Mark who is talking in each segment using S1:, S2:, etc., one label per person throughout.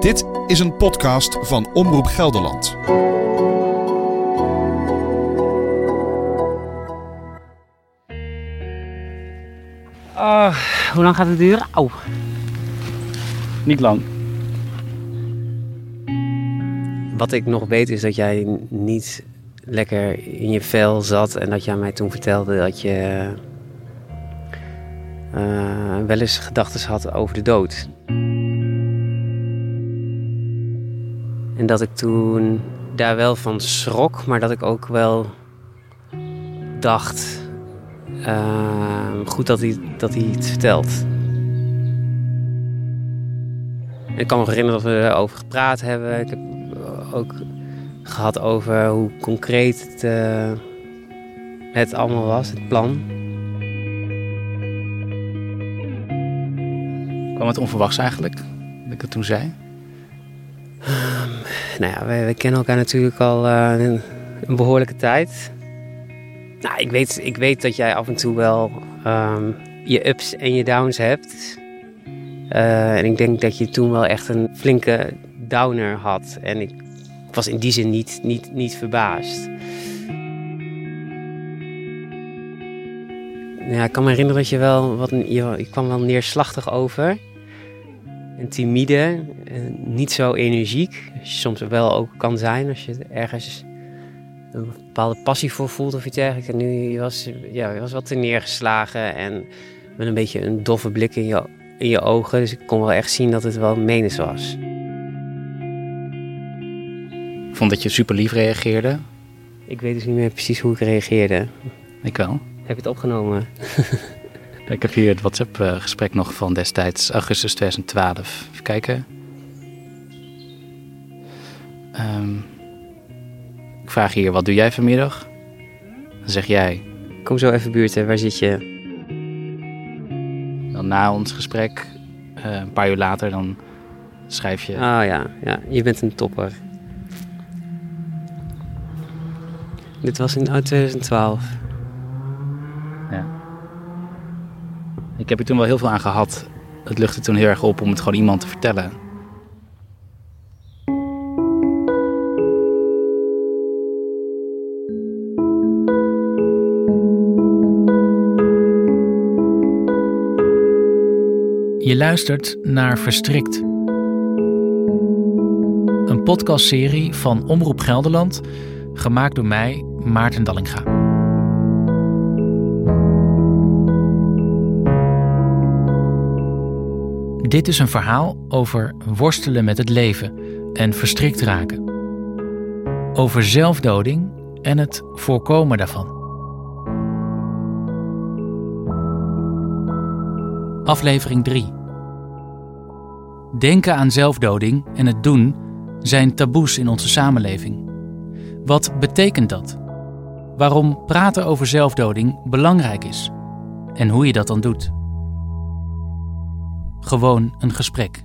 S1: Dit is een podcast van Omroep Gelderland.
S2: Oh, hoe lang gaat het duren? Au.
S3: Niet lang.
S2: Wat ik nog weet is dat jij niet lekker in je vel zat en dat jij mij toen vertelde dat je uh, wel eens gedachten had over de dood. En dat ik toen daar wel van schrok, maar dat ik ook wel dacht: uh, goed dat hij, dat hij het vertelt. Ik kan me herinneren dat we erover gepraat hebben. Ik heb ook gehad over hoe concreet het, uh, het allemaal was, het plan.
S3: Kwam het onverwachts eigenlijk, dat ik het toen zei?
S2: Um, nou ja, wij, kennen elkaar natuurlijk al uh, een, een, behoorlijke tijd. Nou, ik weet, ik weet dat jij af en toe wel um, je ups en je downs hebt. Uh, en ik denk dat je toen wel echt een flinke downer had. En ik was in die zin niet, niet, niet verbaasd. Ja, ik kan me herinneren dat je wel wat. Je, je kwam wel neerslachtig over. En timide. En niet zo energiek. Soms wel ook kan zijn als je ergens een bepaalde passie voor voelt of iets dergelijks. En nu je was ja, je was wat te neergeslagen en met een beetje een doffe blik in je, in je ogen. Dus ik kon wel echt zien dat het wel menens was.
S3: Ik vond dat je super lief reageerde.
S2: Ik weet dus niet meer precies hoe ik reageerde.
S3: Ik wel.
S2: Heb je het opgenomen?
S3: ik heb hier het WhatsApp-gesprek nog van destijds, augustus 2012. Even kijken. Um, ik vraag hier, wat doe jij vanmiddag? Dan zeg jij...
S2: Kom zo even buurten, waar zit je?
S3: Dan na ons gesprek, uh, een paar uur later, dan schrijf je...
S2: Ah ja, ja, je bent een topper. Dit was in 2012.
S3: Ik heb er toen wel heel veel aan gehad. Het luchtte toen heel erg op om het gewoon iemand te vertellen.
S4: Je luistert naar Verstrikt. Een podcastserie van Omroep Gelderland, gemaakt door mij, Maarten Dallinga. Dit is een verhaal over worstelen met het leven en verstrikt raken. Over zelfdoding en het voorkomen daarvan. Aflevering 3. Denken aan zelfdoding en het doen zijn taboes in onze samenleving. Wat betekent dat? Waarom praten over zelfdoding belangrijk is en hoe je dat dan doet? Gewoon een gesprek.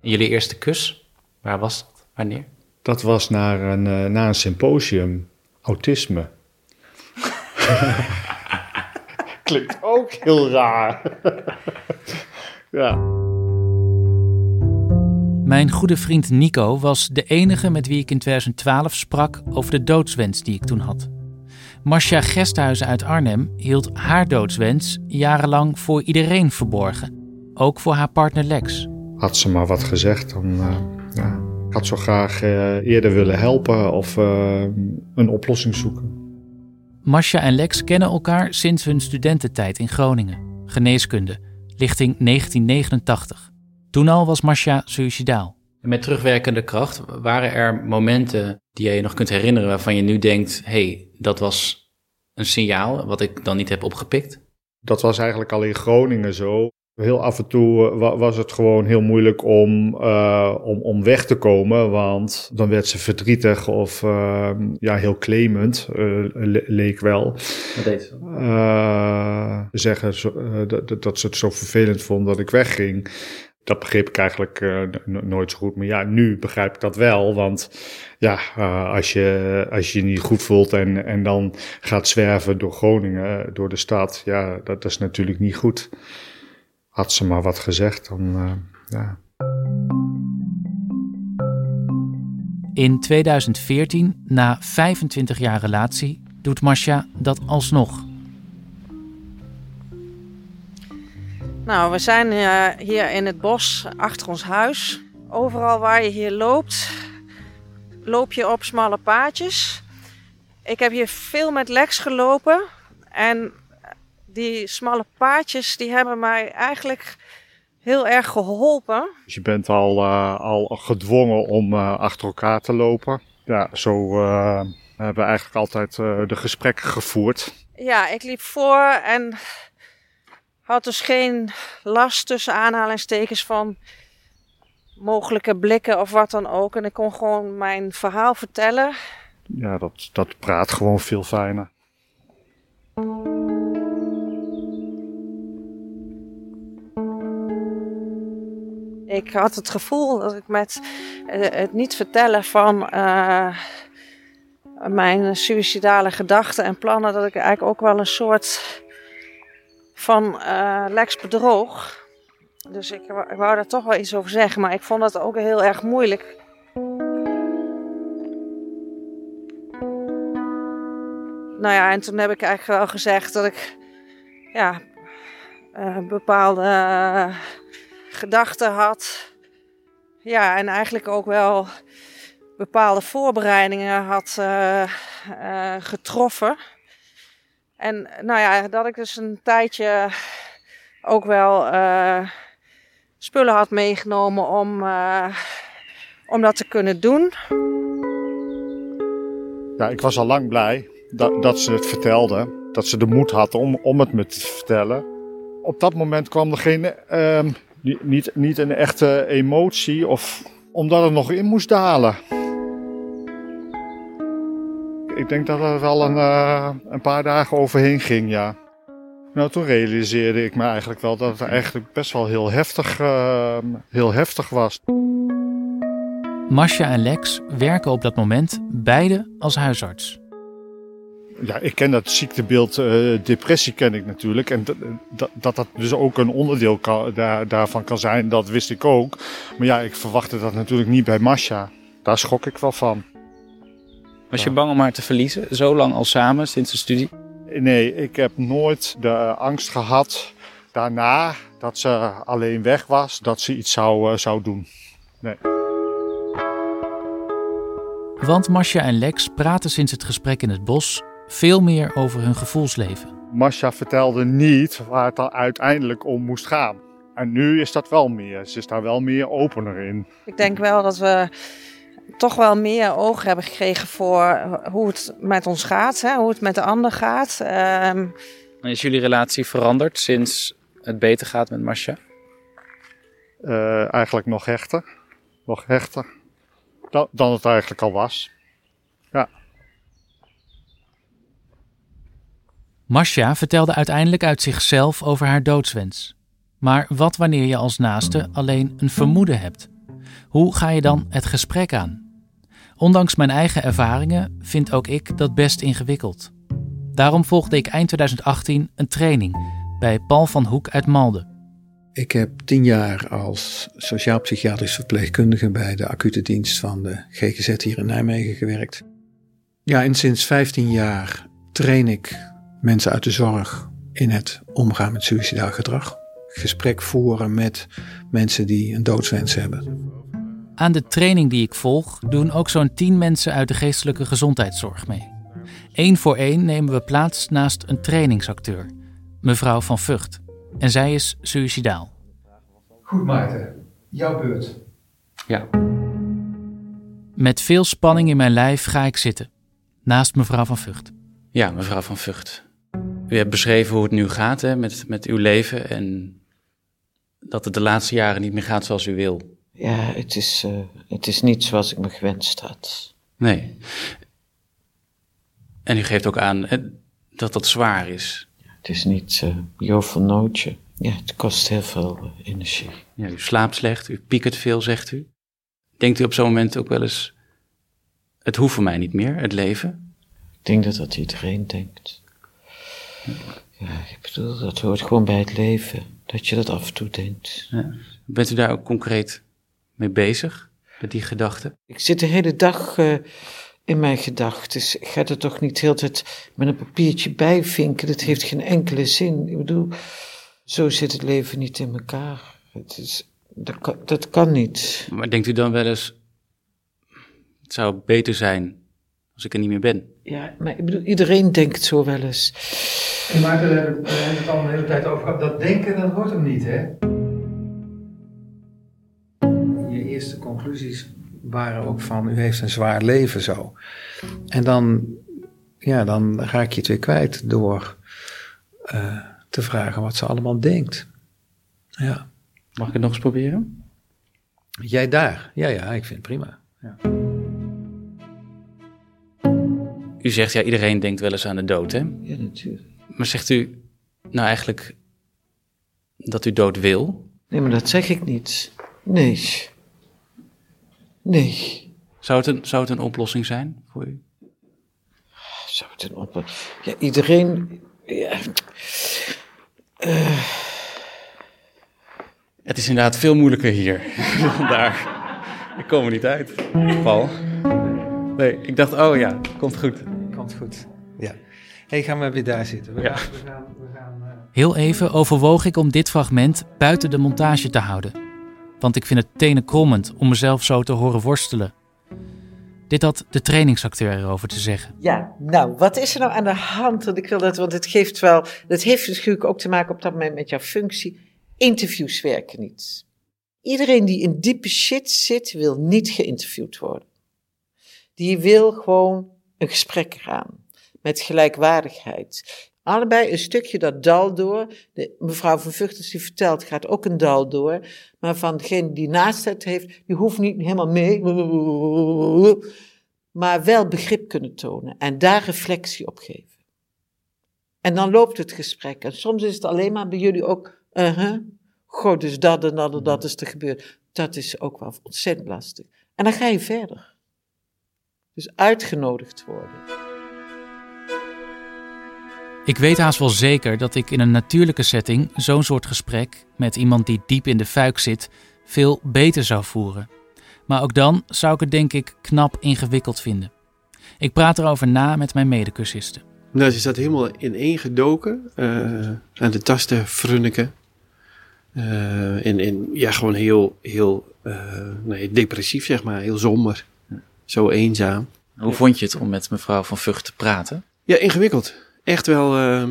S3: Jullie eerste kus, waar was dat? Wanneer?
S5: Dat was naar een, uh, naar een symposium, autisme. Klinkt ook heel raar. ja.
S4: Mijn goede vriend Nico was de enige met wie ik in 2012 sprak over de doodswens die ik toen had. Marcia Gesthuizen uit Arnhem hield haar doodswens jarenlang voor iedereen verborgen. Ook voor haar partner Lex.
S5: Had ze maar wat gezegd, dan uh, ja, ik had zo graag uh, eerder willen helpen of uh, een oplossing zoeken.
S4: Marcia en Lex kennen elkaar sinds hun studententijd in Groningen, geneeskunde, lichting 1989. Toen al was Marcia suicidaal.
S3: Met terugwerkende kracht, waren er momenten die je je nog kunt herinneren waarvan je nu denkt: hé, hey, dat was een signaal wat ik dan niet heb opgepikt?
S5: Dat was eigenlijk al in Groningen zo. Heel af en toe was het gewoon heel moeilijk om, uh, om, om weg te komen, want dan werd ze verdrietig of uh, ja, heel claimend, uh, leek wel.
S3: Wat deed ze?
S5: zeggen dat, dat ze het zo vervelend vond dat ik wegging. Dat begreep ik eigenlijk nooit zo goed. Maar ja, nu begrijp ik dat wel. Want ja, als, je, als je niet goed voelt en, en dan gaat zwerven door Groningen, door de stad, ja, dat is natuurlijk niet goed had ze maar wat gezegd, dan ja.
S4: In 2014, na 25 jaar relatie, doet Marcia dat alsnog.
S6: Nou, we zijn uh, hier in het bos achter ons huis. Overal waar je hier loopt, loop je op smalle paadjes. Ik heb hier veel met Lex gelopen. En die smalle paadjes die hebben mij eigenlijk heel erg geholpen.
S5: Dus je bent al, uh, al gedwongen om uh, achter elkaar te lopen. Ja, zo uh, hebben we eigenlijk altijd de gesprekken gevoerd.
S6: Ja, ik liep voor en had dus geen last tussen aanhalingstekens van mogelijke blikken of wat dan ook. En ik kon gewoon mijn verhaal vertellen.
S5: Ja, dat, dat praat gewoon veel fijner.
S6: Ik had het gevoel dat ik met uh, het niet vertellen van uh, mijn suïcidale gedachten en plannen, dat ik eigenlijk ook wel een soort van uh, Lex bedroog. Dus ik, ik wou daar toch wel iets over zeggen, maar ik vond dat ook heel erg moeilijk. Nou ja, en toen heb ik eigenlijk wel gezegd dat ik ja, bepaalde gedachten had. Ja, en eigenlijk ook wel bepaalde voorbereidingen had getroffen. En nou ja, dat ik dus een tijdje ook wel uh, spullen had meegenomen om, om dat te kunnen doen.
S5: Ja, ik was al lang blij dat, dat ze het vertelde. Dat ze de moed had om, om het me te vertellen. Op dat moment kwam er geen ehm, niet, niet een echte emotie of omdat het nog in moest dalen. Ik denk dat er wel een, uh, een paar dagen overheen ging, ja. Nou, toen realiseerde ik me eigenlijk wel dat het eigenlijk best wel heel heftig, uh, heel heftig was.
S4: Masha en Lex werken op dat moment beide als huisarts
S5: ja, ik ken dat ziektebeeld uh, depressie ken ik natuurlijk. En dat, dat dat dus ook een onderdeel kan, daar, daarvan kan zijn, dat wist ik ook. Maar ja, ik verwachtte dat natuurlijk niet bij Masha. Daar schrok ik wel van.
S3: Was je bang om haar te verliezen? Zo lang al samen, sinds de studie?
S5: Nee, ik heb nooit de angst gehad daarna dat ze alleen weg was, dat ze iets zou, uh, zou doen. Nee.
S4: Want Masha en Lex praten sinds het gesprek in het bos veel meer over hun gevoelsleven.
S5: Masha vertelde niet waar het dan uiteindelijk om moest gaan. En nu is dat wel meer. Ze is daar wel meer opener in.
S6: Ik denk wel dat we toch wel meer oog hebben gekregen voor hoe het met ons gaat, hè? hoe het met de ander gaat. Um...
S3: Is jullie relatie veranderd sinds het beter gaat met Masha?
S5: Uh, eigenlijk nog hechter. Nog hechter dan, dan het eigenlijk al was. Ja.
S4: Masha vertelde uiteindelijk uit zichzelf over haar doodswens. Maar wat wanneer je als naaste alleen een vermoeden hebt? Hoe ga je dan het gesprek aan? Ondanks mijn eigen ervaringen vind ook ik dat best ingewikkeld. Daarom volgde ik eind 2018 een training bij Paul van Hoek uit Malden.
S7: Ik heb tien jaar als sociaal-psychiatrisch verpleegkundige bij de acute dienst van de GGZ hier in Nijmegen gewerkt. Ja, en sinds 15 jaar train ik mensen uit de zorg in het omgaan met suicidaal gedrag. Gesprek voeren met mensen die een doodswens hebben.
S4: Aan de training die ik volg doen ook zo'n 10 mensen uit de geestelijke gezondheidszorg mee. Eén voor één nemen we plaats naast een trainingsacteur, mevrouw Van Vught. En zij is suicidaal.
S8: Goed Maarten, jouw beurt.
S3: Ja.
S4: Met veel spanning in mijn lijf ga ik zitten, naast mevrouw Van Vught.
S3: Ja, mevrouw Van Vught. U hebt beschreven hoe het nu gaat hè, met, met uw leven en dat het de laatste jaren niet meer gaat zoals u wil.
S9: Ja, het is, uh, het is niet zoals ik me gewenst had.
S3: Nee. En u geeft ook aan hè, dat dat zwaar is.
S9: Ja, het is niet uh, joh van nootje. Ja, het kost heel veel uh, energie.
S3: Ja, u slaapt slecht, u piekert veel, zegt u. Denkt u op zo'n moment ook wel eens, het hoeft voor mij niet meer, het leven?
S9: Ik denk dat dat iedereen denkt. Ja, ik bedoel, dat hoort gewoon bij het leven. Dat je dat af en toe denkt.
S3: Ja. Bent u daar ook concreet mee bezig, met die gedachten?
S9: Ik zit de hele dag uh, in mijn gedachten. Ik ga er toch niet de hele tijd met een papiertje bijvinken. Dat heeft geen enkele zin. Ik bedoel, zo zit het leven niet in elkaar. Het is, dat, kan, dat kan niet.
S3: Maar denkt u dan wel eens, het zou beter zijn als ik er niet meer ben?
S9: Ja, maar ik bedoel, iedereen denkt zo wel eens.
S8: Maar we hebben het al een hele tijd over gehad. Dat denken, dat hoort hem niet, hè?
S7: Eerste conclusies waren ook van, u heeft een zwaar leven zo. En dan, ja, dan raak je het weer kwijt door uh, te vragen wat ze allemaal denkt. Ja.
S3: Mag ik het nog eens proberen?
S7: Jij daar? Ja, ja, ik vind het prima. Ja.
S3: U zegt, ja, iedereen denkt wel eens aan de dood, hè?
S9: Ja, natuurlijk.
S3: Maar zegt u nou eigenlijk dat u dood wil?
S9: Nee, maar dat zeg ik niet. Nee. Nee.
S3: Zou het een, zou het een oplossing zijn voor u?
S9: Zou het een oplossing... Ja, iedereen... Ja. Uh...
S3: Het is inderdaad veel moeilijker hier daar. Ik kom er niet uit, Paul. Nee, ik dacht, oh ja, komt goed.
S7: Komt goed, ja. hey, gaan we weer daar zitten. We
S3: ja.
S7: gaan, we gaan, we gaan, uh...
S4: Heel even overwoog ik om dit fragment buiten de montage te houden. Want ik vind het tenenkrommend om mezelf zo te horen worstelen. Dit had de trainingsacteur erover te zeggen.
S9: Ja, nou, wat is er nou aan de hand? Want ik wil dat, want het geeft wel, dat heeft natuurlijk ook te maken op dat moment met jouw functie. Interviews werken niet. Iedereen die in diepe shit zit, wil niet geïnterviewd worden. Die wil gewoon een gesprek gaan. Met gelijkwaardigheid. Allebei een stukje dat dal door. De, mevrouw van Vuchters die vertelt, gaat ook een dal door. Maar van degene die naast het heeft, die hoeft niet helemaal mee. Maar wel begrip kunnen tonen. En daar reflectie op geven. En dan loopt het gesprek. En soms is het alleen maar bij jullie ook, uh -huh, god, dus dat en dat en dat is er gebeurd. Dat is ook wel ontzettend lastig. En dan ga je verder. Dus uitgenodigd worden.
S4: Ik weet haast wel zeker dat ik in een natuurlijke setting zo'n soort gesprek met iemand die diep in de fuik zit veel beter zou voeren. Maar ook dan zou ik het denk ik knap ingewikkeld vinden. Ik praat erover na met mijn medecursisten.
S10: Nou, ze zat helemaal ineengedoken, uh, aan de tasten frunneken. Uh, en, en ja, gewoon heel, heel uh, nee, depressief, zeg maar. Heel somber. Zo eenzaam.
S3: Hoe vond je het om met mevrouw van Vught te praten?
S10: Ja, ingewikkeld. Echt wel, uh,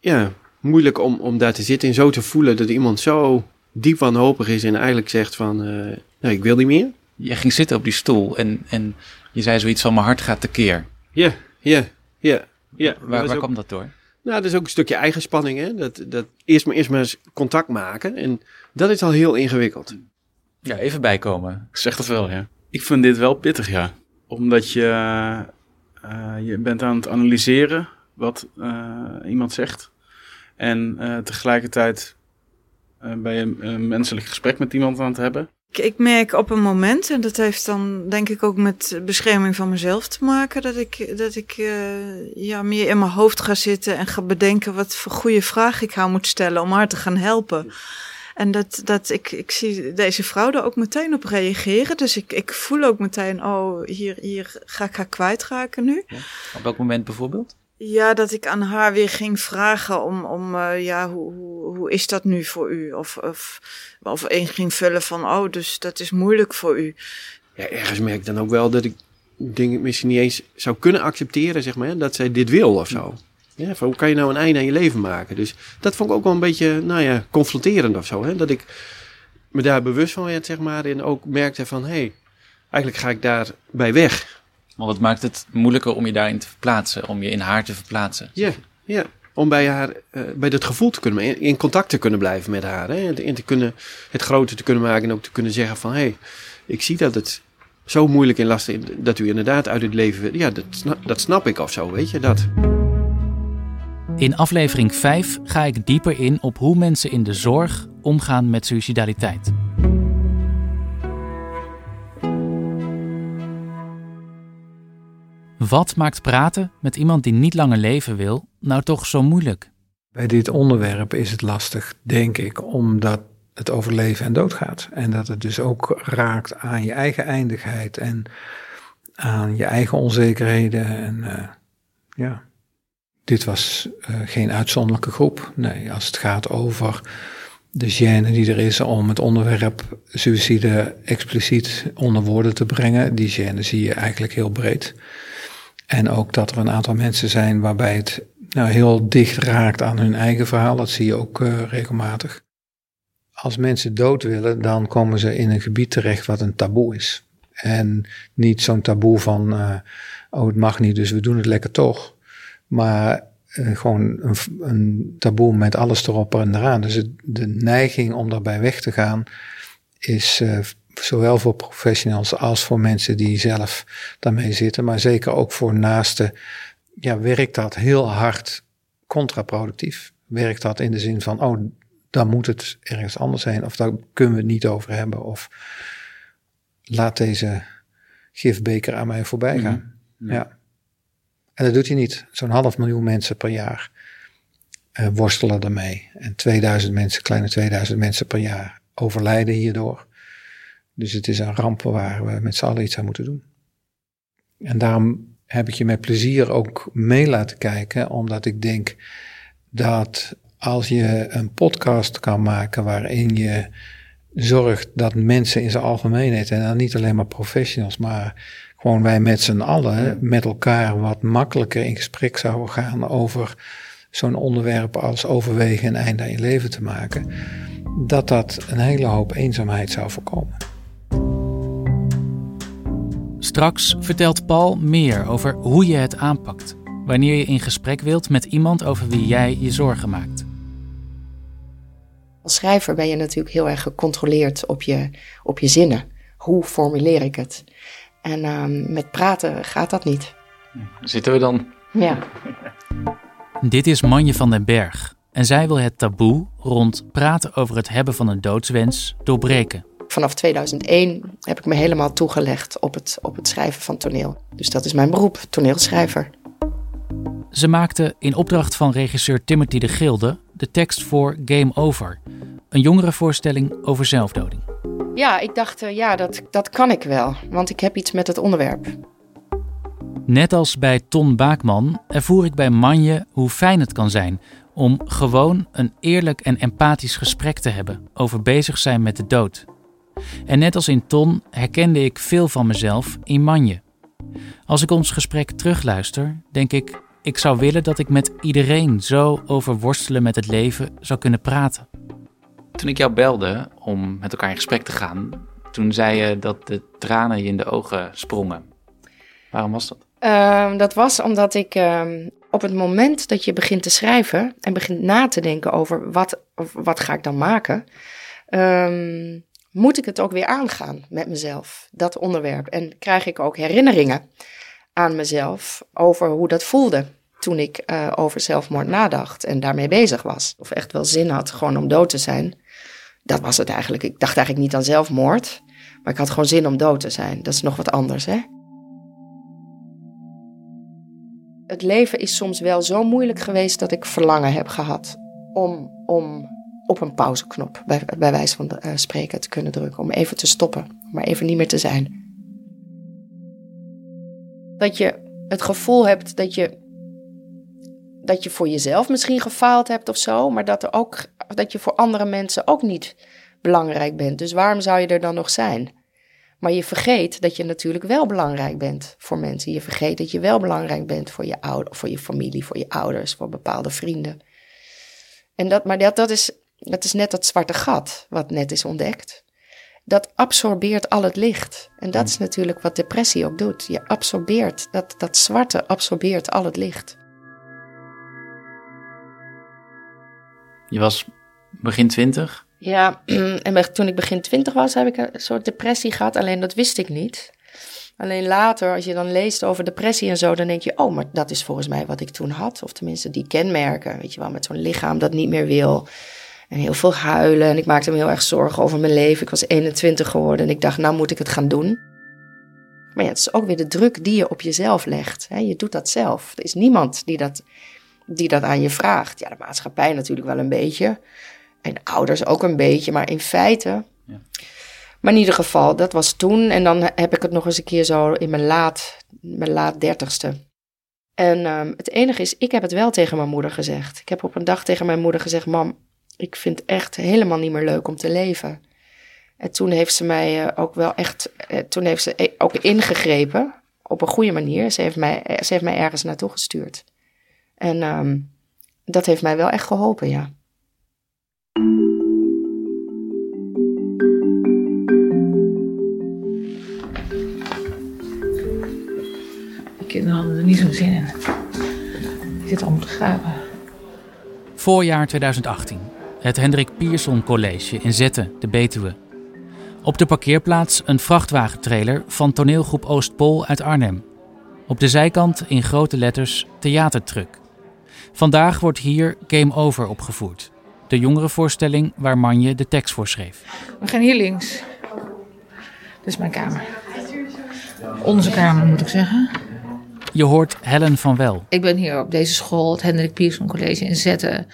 S10: ja, moeilijk om, om daar te zitten en zo te voelen dat iemand zo diep wanhopig is en eigenlijk zegt van, nou, ik wil niet meer.
S3: Je ging zitten op die stoel en, en je zei zoiets van, mijn hart gaat tekeer.
S10: Ja, ja, ja. ja.
S3: Waar, waar ook... kwam dat door?
S10: Nou, dat is ook een stukje eigenspanning, hè. Dat, dat eerst, maar, eerst maar eens contact maken en dat is al heel ingewikkeld.
S3: Ja, even bijkomen.
S11: Ik zeg dat wel, ja. Ik vind dit wel pittig, ja. Omdat je, uh, je bent aan het analyseren wat uh, iemand zegt. En uh, tegelijkertijd ben je een menselijk gesprek met iemand aan het hebben.
S6: Ik merk op een moment, en dat heeft dan denk ik ook met bescherming van mezelf te maken, dat ik, dat ik uh, ja, meer in mijn hoofd ga zitten en ga bedenken wat voor goede vraag ik haar moet stellen om haar te gaan helpen. En dat, dat ik, ik zie deze vrouw er ook meteen op reageren. Dus ik, ik voel ook meteen, oh, hier, hier ga ik haar kwijtraken nu.
S3: Ja. Op welk moment bijvoorbeeld?
S6: Ja, dat ik aan haar weer ging vragen om, om uh, ja, hoe, hoe, hoe is dat nu voor u? Of, of, of één ging vullen van, oh, dus dat is moeilijk voor u.
S10: Ja, ergens merk ik dan ook wel dat ik dingen misschien niet eens zou kunnen accepteren, zeg maar, dat zij dit wil of zo. Ja, van, hoe kan je nou een einde aan je leven maken? Dus dat vond ik ook wel een beetje, nou ja, confronterend of zo. Hè? Dat ik me daar bewust van werd, zeg maar, en ook merkte van, hé, hey, eigenlijk ga ik daarbij weg.
S3: Want het maakt het moeilijker om je daarin te verplaatsen, om je in haar te verplaatsen.
S10: Ja, ja. om bij haar, uh, bij dat gevoel te kunnen, in, in, contact te kunnen blijven met haar. Hè? En te kunnen, het groter te kunnen maken en ook te kunnen zeggen van, hé, hey, ik zie dat het zo moeilijk en lastig is, dat u inderdaad uit het leven, ja, dat snap, dat snap ik of zo, weet je, dat.
S4: In aflevering 5 ga ik dieper in op hoe mensen in de zorg omgaan met suicidaliteit. Wat maakt praten met iemand die niet langer leven wil nou toch zo moeilijk?
S7: Bij dit onderwerp is het lastig, denk ik, omdat het over leven en dood gaat. En dat het dus ook raakt aan je eigen eindigheid en aan je eigen onzekerheden. En uh, ja, dit was uh, geen uitzonderlijke groep. Nee, als het gaat over de gêne die er is om het onderwerp suïcide expliciet onder woorden te brengen, die gêne zie je eigenlijk heel breed. En ook dat er een aantal mensen zijn waarbij het nou, heel dicht raakt aan hun eigen verhaal, dat zie je ook uh, regelmatig. Als mensen dood willen, dan komen ze in een gebied terecht wat een taboe is. En niet zo'n taboe van, uh, oh het mag niet, dus we doen het lekker toch. Maar uh, gewoon een, een, taboe met alles erop en eraan. Dus het, de neiging om daarbij weg te gaan is zowel voor professionals als voor mensen die zelf daarmee zitten, maar zeker ook voor naasten. Ja, werkt dat heel hard contraproductief? Werkt dat in de zin van, oh, dan moet het ergens anders zijn, of daar kunnen we het niet over hebben, of laat deze gifbeker aan mij voorbij gaan. Mm -hmm. Ja. En dat doet hij niet. Zo'n half miljoen mensen per jaar uh, worstelen ermee. En 2000 mensen, kleine 2000 mensen per jaar overlijden hierdoor. Dus het is een ramp waar we met z'n allen iets aan moeten doen. En daarom heb ik je met plezier ook mee laten kijken, omdat ik denk dat als je een podcast kan maken waarin je zorgt dat mensen in zijn algemeenheid, en dan niet alleen maar professionals, maar gewoon wij met z'n allen met elkaar wat makkelijker in gesprek zouden gaan over zo'n onderwerp als overwegen een einde aan je leven te maken, dat dat een hele hoop eenzaamheid zou voorkomen.
S4: Straks vertelt Paul meer over hoe je het aanpakt wanneer je in gesprek wilt met iemand over wie jij je zorgen maakt.
S12: Als schrijver ben je natuurlijk heel erg gecontroleerd op je, op je zinnen. Hoe formuleer ik het? En uh, met praten gaat dat niet.
S3: Zitten we dan?
S12: Ja.
S4: Dit is Manje van den Berg. En zij wil het taboe rond praten over het hebben van een doodswens doorbreken.
S12: Vanaf 2001 heb ik me helemaal toegelegd op het, op het schrijven van toneel. Dus dat is mijn beroep, toneelschrijver.
S4: Ze maakte in opdracht van regisseur Timothy de Gilde de tekst voor Game Over, een jongerenvoorstelling over zelfdoding.
S12: Ja, ik dacht, uh, ja, dat, dat kan ik wel, want ik heb iets met het onderwerp.
S4: Net als bij Ton Baakman ervoer ik bij Manje hoe fijn het kan zijn om gewoon een eerlijk en empathisch gesprek te hebben over bezig zijn met de dood. En net als in Ton herkende ik veel van mezelf in Manje. Als ik ons gesprek terugluister, denk ik, ik zou willen dat ik met iedereen zo over worstelen met het leven zou kunnen praten.
S3: Toen ik jou belde om met elkaar in gesprek te gaan, toen zei je dat de tranen je in de ogen sprongen. Waarom was dat?
S12: Uh, dat was omdat ik uh, op het moment dat je begint te schrijven en begint na te denken over wat, wat ga ik dan maken, um, moet ik het ook weer aangaan met mezelf, dat onderwerp. En krijg ik ook herinneringen aan mezelf over hoe dat voelde toen ik uh, over zelfmoord nadacht en daarmee bezig was. Of echt wel zin had gewoon om dood te zijn. Dat was het eigenlijk. Ik dacht eigenlijk niet aan zelfmoord, maar ik had gewoon zin om dood te zijn. Dat is nog wat anders, hè? Het leven is soms wel zo moeilijk geweest dat ik verlangen heb gehad om, om op een pauzeknop, bij, bij wijze van uh, spreken, te kunnen drukken. Om even te stoppen, maar even niet meer te zijn. Dat je het gevoel hebt dat je, dat je voor jezelf misschien gefaald hebt of zo, maar dat, er ook, dat je voor andere mensen ook niet belangrijk bent. Dus waarom zou je er dan nog zijn? Maar je vergeet dat je natuurlijk wel belangrijk bent voor mensen. Je vergeet dat je wel belangrijk bent voor je, ouder, voor je familie, voor je ouders, voor bepaalde vrienden. En dat, maar dat, dat, is, dat is net dat zwarte gat wat net is ontdekt. Dat absorbeert al het licht. En dat is natuurlijk wat depressie ook doet. Je absorbeert, dat, dat zwarte absorbeert al het licht.
S3: Je was begin twintig?
S12: Ja, en toen ik begin twintig was, heb ik een soort depressie gehad. Alleen dat wist ik niet. Alleen later, als je dan leest over depressie en zo, dan denk je, oh, maar dat is volgens mij wat ik toen had. Of tenminste die kenmerken, weet je wel, met zo'n lichaam dat niet meer wil. En heel veel huilen. En ik maakte me heel erg zorgen over mijn leven. Ik was 21 geworden en ik dacht, nou moet ik het gaan doen. Maar ja, het is ook weer de druk die je op jezelf legt. Je doet dat zelf. Er is niemand die dat, die dat aan je vraagt. Ja, de maatschappij natuurlijk wel een beetje. En de ouders ook een beetje. Maar in feite.
S3: Ja.
S12: Maar in ieder geval, dat was toen. En dan heb ik het nog eens een keer zo in mijn laat, mijn laat dertigste. En ehm, het enige is, ik heb het wel tegen mijn moeder gezegd. Ik heb op een dag tegen mijn moeder gezegd: Mam, ik vind het echt helemaal niet meer leuk om te leven. En toen heeft ze mij eh, ook wel echt, eh, toen heeft ze e- ook ingegrepen op een goede manier. Ze heeft mij, eh, ze heeft mij ergens naartoe gestuurd. En ehm, dat heeft mij wel echt geholpen, ja.
S13: De kinderen hadden er niet zo'n zin in. Die zitten allemaal te gapen.
S4: Voorjaar 2018. Het Hendrik Pierson College in Zetten, de Betuwe. Op de parkeerplaats een vrachtwagentrailer van toneelgroep Oostpol uit Arnhem. Op de zijkant in grote letters theatertruck. Vandaag wordt hier Game Over opgevoerd. De jongerenvoorstelling waar Manje de tekst voor schreef.
S13: We gaan hier links. Dit is mijn kamer. Onze kamer, moet ik zeggen.
S4: Je hoort Helen van Wel.
S13: Ik ben hier op deze school, het Hendrik Pierson College in Zetten,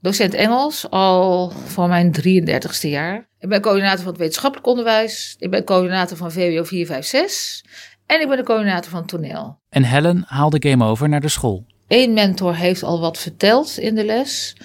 S13: docent Engels al voor mijn 33ste jaar. Ik ben coördinator van het wetenschappelijk onderwijs. Ik ben coördinator van VWO 456. En ik ben de coördinator van toneel.
S4: En Helen haalde Game Over naar de school.
S13: Eén mentor heeft al wat verteld in de les.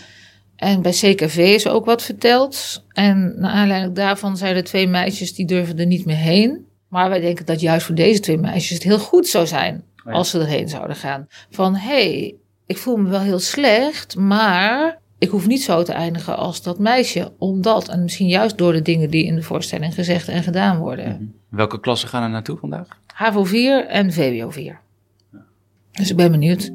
S13: En bij CKV is ook wat verteld. En naar aanleiding daarvan zeiden twee meisjes die durven er niet meer heen. Maar wij denken dat juist voor deze twee meisjes het heel goed zou zijn
S3: ja.
S13: als ze erheen zouden gaan. Van hé, hey, ik voel me wel heel slecht, maar ik hoef niet zo te eindigen als dat meisje. Omdat, en misschien juist door de dingen die in de voorstelling gezegd en gedaan worden.
S3: Welke klassen gaan er naartoe vandaag?
S13: HAVO 4 en VWO 4. Dus ik ben benieuwd.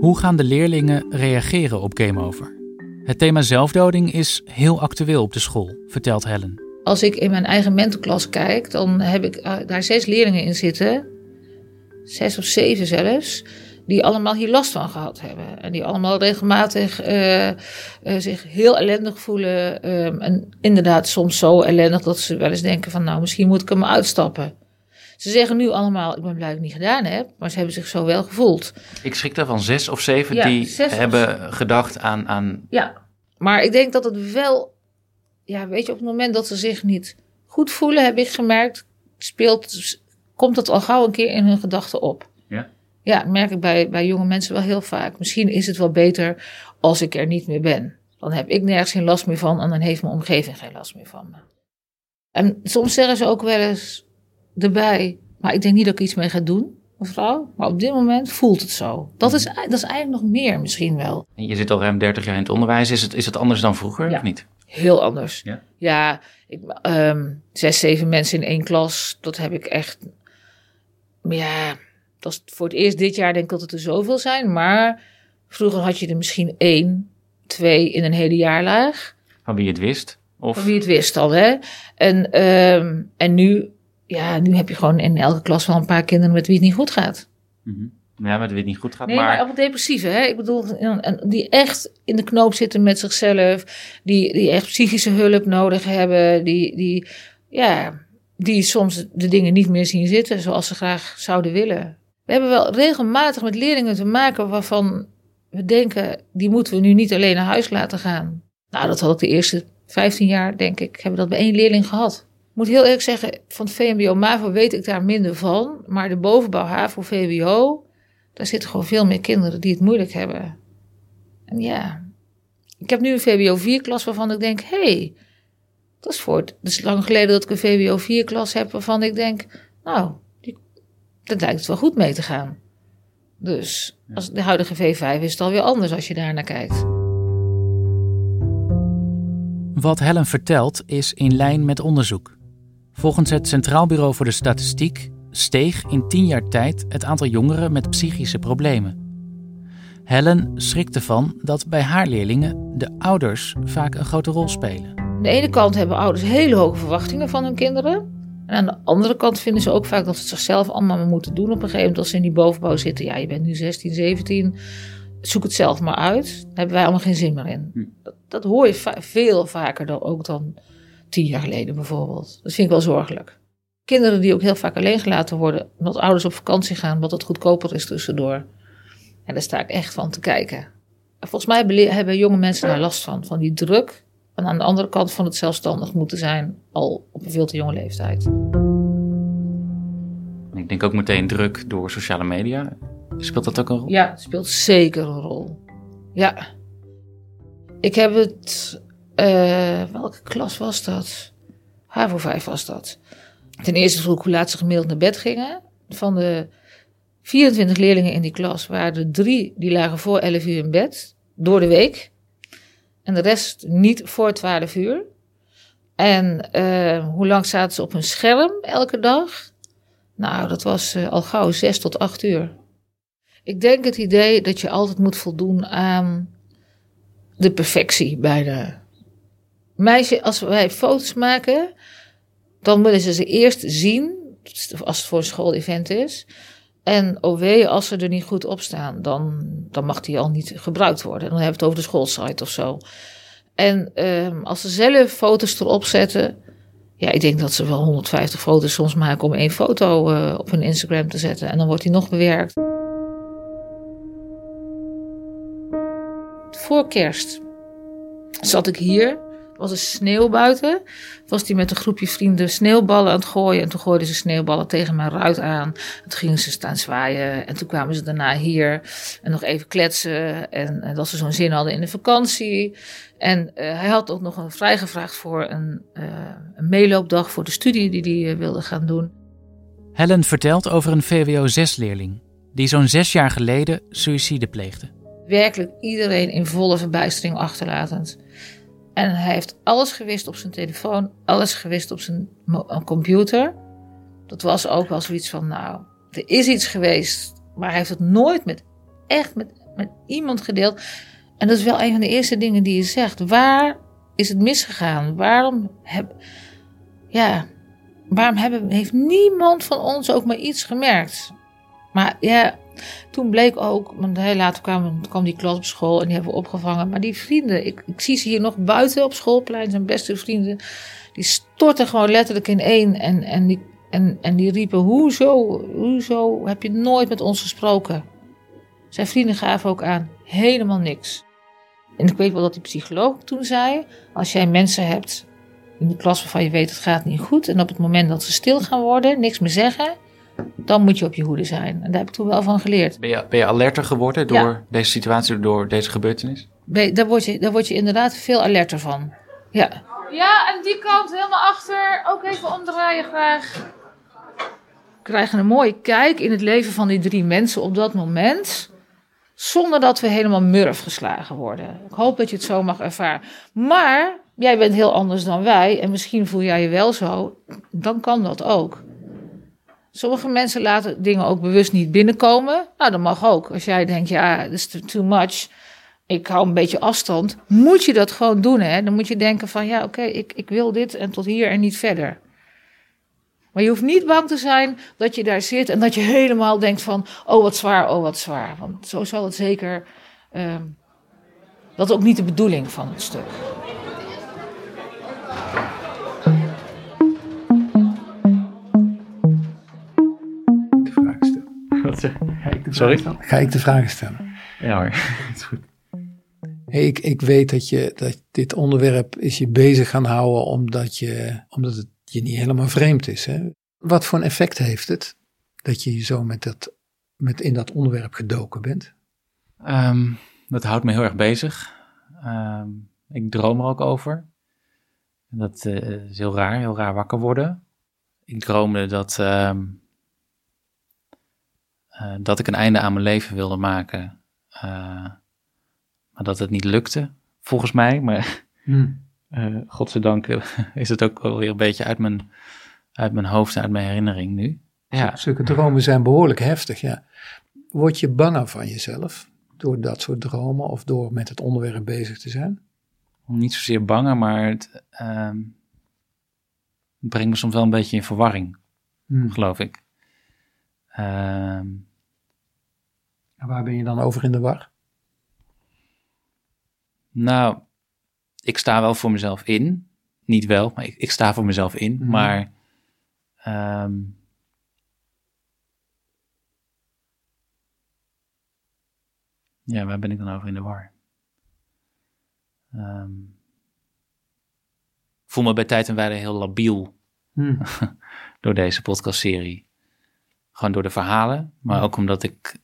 S4: Hoe gaan de leerlingen reageren op Game Over? Het thema zelfdoding is heel actueel op de school, vertelt Helen.
S13: Als ik in mijn eigen mentorklas kijk, dan heb ik uh, daar zes leerlingen in zitten. Zes of zeven zelfs. Die allemaal hier last van gehad hebben. En die allemaal regelmatig uh, uh, zich heel ellendig voelen. Um, en inderdaad soms zo ellendig dat ze wel eens denken van... nou, misschien moet ik maar uitstappen. Ze zeggen nu allemaal, ik ben blij dat ik het niet gedaan heb. Maar ze hebben zich zo wel gevoeld.
S3: Ik schrik daarvan zes of zeven
S13: Ja,
S3: die
S13: of
S3: hebben gedacht aan, aan...
S13: Ja, maar ik denk dat het wel... Ja, weet je, op het moment dat ze zich niet goed voelen... heb ik gemerkt, speelt, komt dat al gauw een keer in hun gedachten op.
S3: Ja?
S13: Merk ik bij, bij jonge mensen wel heel vaak. Misschien is het wel beter als ik er niet meer ben. Dan heb ik nergens geen last meer van en dan heeft mijn omgeving geen last meer van me. En soms zeggen ze ook wel eens erbij, maar ik denk niet dat ik iets mee ga doen, mevrouw. Maar op dit moment voelt het zo. Dat is, dat is eigenlijk nog meer misschien wel.
S3: En je zit al ruim 30 jaar in het onderwijs. Is het, is het anders dan vroeger
S13: Ja.
S3: of niet?
S13: Heel anders.
S3: Ja.
S13: Ja, ik, ehm, zes, zeven mensen in één klas, dat heb ik echt. Ja, dat is voor het eerst dit jaar denk ik dat het er zoveel zijn. Maar vroeger had je er misschien één, twee in een hele jaarlaag.
S3: Van wie het wist? Of...
S13: Van wie het wist al, hè? En, ehm, en nu, ja, nu heb je gewoon in elke klas wel een paar kinderen met wie het niet goed gaat.
S3: Mhm. Ja, met wie het niet goed gaat.
S13: Nee,
S3: maar...
S13: maar, ook depressieve, hè? Ik bedoel, die echt in de knoop zitten met zichzelf, die, die echt psychische hulp nodig hebben, die, die, ja, die soms de dingen niet meer zien zitten zoals ze graag zouden willen. We hebben wel regelmatig met leerlingen te maken waarvan we denken, die moeten we nu niet alleen naar huis laten gaan. Nou, dat had ik de eerste 15 jaar, denk ik, hebben we dat bij één leerling gehad. Ik moet heel eerlijk zeggen, van het VMBO MAVO weet ik daar minder van. Maar de bovenbouw HAVO VWO, daar zitten gewoon veel meer kinderen die het moeilijk hebben. En ja, ik heb nu een VWO 4-klas waarvan ik denk, hé, hey, dat is voor het, dat is lang geleden dat ik een VWO 4-klas heb waarvan ik denk, nou, dat lijkt het wel goed mee te gaan. Dus als de huidige V5 is het alweer anders als je daar naar kijkt.
S4: Wat Helen vertelt is in lijn met onderzoek. Volgens het Centraal Bureau voor de Statistiek steeg in 10 jaar tijd het aantal jongeren met psychische problemen. Helen schrikt ervan dat bij haar leerlingen de ouders vaak een grote rol spelen.
S13: Aan de ene kant hebben ouders hele hoge verwachtingen van hun kinderen. En aan de andere kant vinden ze ook vaak dat ze het zichzelf allemaal maar moeten doen. Op een gegeven moment als ze in die bovenbouw zitten. Ja, je bent nu 16, 17. Zoek het zelf maar uit. Daar hebben wij allemaal geen zin meer in. Dat, dat hoor je va- veel vaker dan, ook dan tien jaar geleden bijvoorbeeld. Dat vind ik wel zorgelijk. Kinderen die ook heel vaak alleen gelaten worden. Omdat ouders op vakantie gaan. Omdat het goedkoper is tussendoor. En daar sta ik echt van te kijken. Volgens mij hebben jonge mensen daar last van, van die druk. En aan de andere kant van het zelfstandig moeten zijn, al op een veel te jonge leeftijd.
S3: Ik denk ook meteen druk door sociale media. Speelt dat ook een rol?
S13: Ja, het speelt zeker een rol. Ja. Ik heb het. eh, welke klas was dat? HAVO 5 was dat. Ten eerste vroeg ik hoe laat ze gemiddeld naar bed gingen. Van de 24 leerlingen in die klas waren er drie die lagen voor 11 uur in bed. Door de week. En de rest niet voor 12 uur. En eh, hoe lang zaten ze op hun scherm elke dag? Nou, dat was eh, al gauw 6 tot 8 uur. Ik denk het idee dat je altijd moet voldoen aan de perfectie bij de meisje. Als wij foto's maken, dan willen ze ze eerst zien, als het voor een schoolevent is. En wee, als ze er niet goed op staan, dan, dan mag die al niet gebruikt worden. Dan hebben we het over de schoolsite of zo. En ehm, als ze zelf foto's erop zetten, ja, ik denk dat ze wel 150 foto's soms maken om één foto eh, op hun Instagram te zetten. En dan wordt die nog bewerkt. Voor kerst zat ik hier. Er was een sneeuw buiten. Was die met een groepje vrienden sneeuwballen aan het gooien. En toen gooiden ze sneeuwballen tegen mijn ruit aan. En toen gingen ze staan zwaaien. En toen kwamen ze daarna hier. En nog even kletsen. En, en dat ze zo'n zin hadden in de vakantie. En eh, hij had ook nog een vrijgevraagd voor een, eh, een meeloopdag voor de studie die hij eh, wilde gaan doen.
S4: Helen vertelt over een VWO 6-leerling die zo'n zes jaar geleden suïcide pleegde.
S13: Werkelijk iedereen in volle verbijstering achterlatend. En hij heeft alles gewist op zijn telefoon, alles gewist op zijn mo- computer. Dat was ook wel zoiets van, nou, er is iets geweest, maar hij heeft het nooit met, echt met, met iemand gedeeld. En dat is wel een van de eerste dingen die je zegt. Waar is het misgegaan? Waarom, heb, ja, waarom hebben, heeft niemand van ons ook maar iets gemerkt? Maar ja, toen bleek ook, want heel later kwam, kwam die klas op school en die hebben we opgevangen. Maar die vrienden, ik, ik zie ze hier nog buiten op schoolplein, zijn beste vrienden. Die stortten gewoon letterlijk in één. En, en, die, en, en die riepen, hoezo, hoezo heb je nooit met ons gesproken? Zijn vrienden gaven ook aan, helemaal niks. En ik weet wel dat die psycholoog toen zei, als jij mensen hebt in de klas waarvan je weet het gaat niet goed. En op het moment dat ze stil gaan worden, niks meer zeggen, dan moet je op je hoede zijn. En daar heb ik toen wel van geleerd.
S3: Ben je, ben je alerter geworden door
S13: Ja.
S3: deze situatie, door deze gebeurtenis?
S13: Ben- Daar word, je, daar word je inderdaad veel alerter van. Ja. Ja, en die kant helemaal achter. Ook even omdraaien graag. We krijgen een mooie kijk in het leven van die drie mensen op dat moment. Zonder dat we helemaal murf geslagen worden. Ik hoop dat je het zo mag ervaren. Maar jij bent heel anders dan wij. En misschien voel jij je wel zo. Dan kan dat ook. Sommige mensen laten dingen ook bewust niet binnenkomen. Nou, dat mag ook. Als jij denkt, ja, dat is too- much. Ik hou een beetje afstand. Moet je dat gewoon doen, hè? Dan moet je denken van, ja, oké, ik, ik wil dit en tot hier en niet verder. Maar je hoeft niet bang te zijn dat je daar zit en dat je helemaal denkt van, oh wat zwaar, oh wat zwaar. Want zo zal het zeker, ehm, dat is ook niet de bedoeling van het stuk.
S3: Wat zeg
S7: Ga ik de
S3: Sorry?
S7: vragen stellen? Ga ik de vragen stellen?
S3: Ja hoor, is goed.
S7: Hey, ik, ik weet dat, je, dat dit onderwerp is je bezig gaan houden omdat, je, omdat het je niet helemaal vreemd is. Hè? Wat voor een effect heeft het dat je zo met dat, met in dat onderwerp gedoken bent?
S3: Ehm, dat houdt me heel erg bezig. Ehm, ik droom er ook over. En Dat eh, is heel raar, heel raar wakker worden. Ik droomde dat, ehm, eh, dat ik een einde aan mijn leven wilde maken. Eh, maar dat het niet lukte, volgens mij. Maar
S7: Hmm.
S3: eh, godzijdank is het ook wel weer een beetje uit mijn, uit mijn hoofd, uit mijn herinnering nu. Ja.
S7: Zulke dromen zijn behoorlijk heftig, ja. Word je banger van jezelf door dat soort dromen of door met het onderwerp bezig te zijn?
S3: niet zozeer banger, maar het ehm, brengt me soms wel een beetje in verwarring,
S7: Hmm.
S3: geloof ik. Ehm,
S7: En waar ben je dan over in de war?
S3: nou, ik sta wel voor mezelf in. Niet wel, maar ik, ik sta voor mezelf in.
S7: Mhm.
S3: Maar ehm, Ja, waar ben ik dan over in de war? Ehm, ik voel me bij tijd en wijle heel labiel
S7: Hmm.
S3: door deze podcastserie. Gewoon door de verhalen, maar ook omdat ik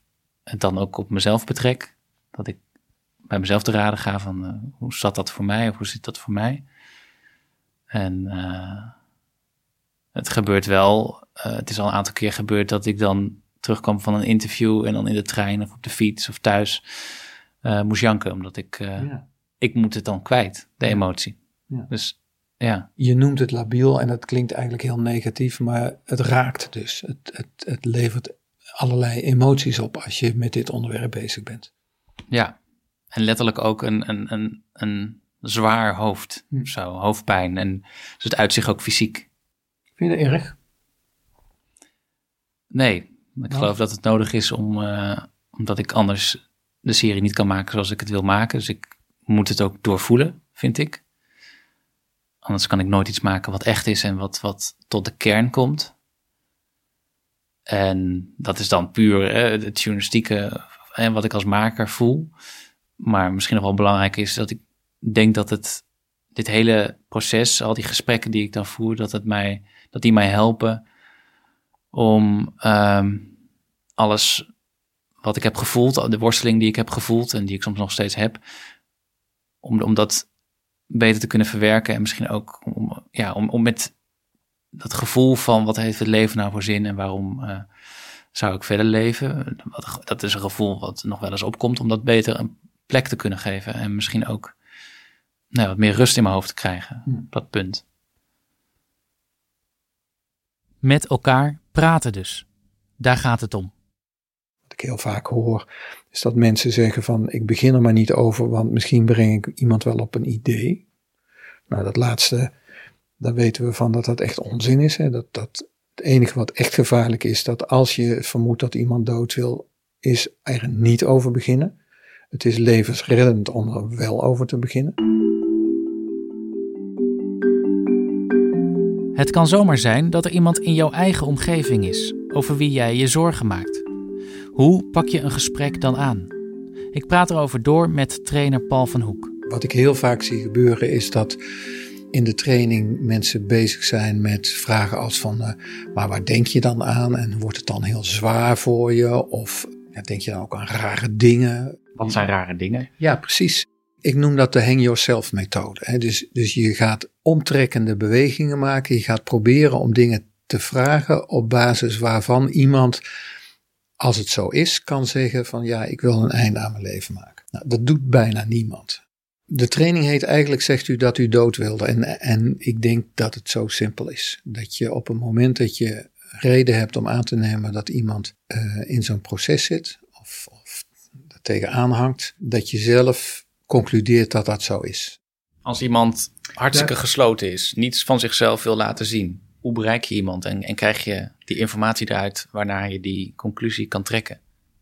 S3: het dan ook op mezelf betrek. Dat ik bij mezelf te raden ga van eh, hoe zat dat voor mij of hoe zit dat voor mij. En eh, het gebeurt wel, eh, het is al een aantal keer gebeurd dat ik dan terugkwam van een interview en dan in de trein of op de fiets of thuis moest janken. Omdat ik,
S7: Ja.
S3: ik moet het dan kwijt, de emotie.
S7: Ja.
S3: Dus ja,
S7: Je noemt het labiel en dat klinkt eigenlijk heel negatief, maar het raakt dus. Het, het, het levert allerlei emoties op als je met dit onderwerp bezig bent.
S3: Ja, en letterlijk ook een, een, een, een zwaar hoofd,
S7: Hm.
S3: zo, hoofdpijn. En dus het uitzicht ook fysiek.
S7: Vind je dat erg?
S3: Nee, ik
S7: Nou.
S3: geloof dat het nodig is om, eh, omdat ik anders de serie niet kan maken zoals ik het wil maken. Dus ik moet het ook doorvoelen, vind ik. Anders kan ik nooit iets maken wat echt is en wat, wat tot de kern komt. En dat is dan puur het journalistieke en wat ik als maker voel. Maar misschien nog wel belangrijk is dat ik denk dat het dit hele proces, al die gesprekken die ik dan voer, dat, het mij, dat die mij helpen om ehm, alles wat ik heb gevoeld, de worsteling die ik heb gevoeld en die ik soms nog steeds heb, om, om dat beter te kunnen verwerken en misschien ook om, ja, om, om met dat gevoel van wat heeft het leven nou voor zin en waarom eh, zou ik verder leven, dat is een gevoel wat nog wel eens opkomt, om dat beter een plek te kunnen geven en misschien ook nou, wat meer rust in mijn hoofd te krijgen op dat punt.
S4: Met elkaar praten dus. Daar gaat het om.
S7: Ik heel vaak hoor, is dat mensen zeggen van ik begin er maar niet over, want misschien breng ik iemand wel op een idee. Nou, dat laatste, daar weten we van dat dat echt onzin is. Hè? Dat, dat het enige wat echt gevaarlijk is, dat als je vermoedt dat iemand dood wil, is er niet over beginnen. Het is levensreddend om er wel over te beginnen.
S4: Het kan zomaar zijn dat er iemand in jouw eigen omgeving is, over wie jij je zorgen maakt. Hoe pak je een gesprek dan aan? Ik praat erover door met trainer Paul van Hoek.
S7: Wat ik heel vaak zie gebeuren is dat in de training mensen bezig zijn met vragen als van, eh, maar waar denk je dan aan? En wordt het dan heel zwaar voor je? Of ja, denk je dan ook aan rare dingen?
S3: Wat zijn rare dingen?
S7: Ja, precies. Ik noem dat de hang yourself methode. Hè. Dus, dus je gaat omtrekkende bewegingen maken. Je gaat proberen om dingen te vragen op basis waarvan iemand, als het zo is, kan zeggen van ja, ik wil een einde aan mijn leven maken. Nou, dat doet bijna niemand. De training heet eigenlijk, zegt u dat u dood wilde. En, en ik denk dat het zo simpel is. Dat je op het moment dat je reden hebt om aan te nemen dat iemand uh, in zo'n proces zit, of, of er tegenaan hangt, dat je zelf concludeert dat dat zo is.
S3: Als iemand hartstikke ja. gesloten is, niets van zichzelf wil laten zien, hoe bereik je iemand en, en krijg je die informatie eruit waarna je die conclusie kan trekken?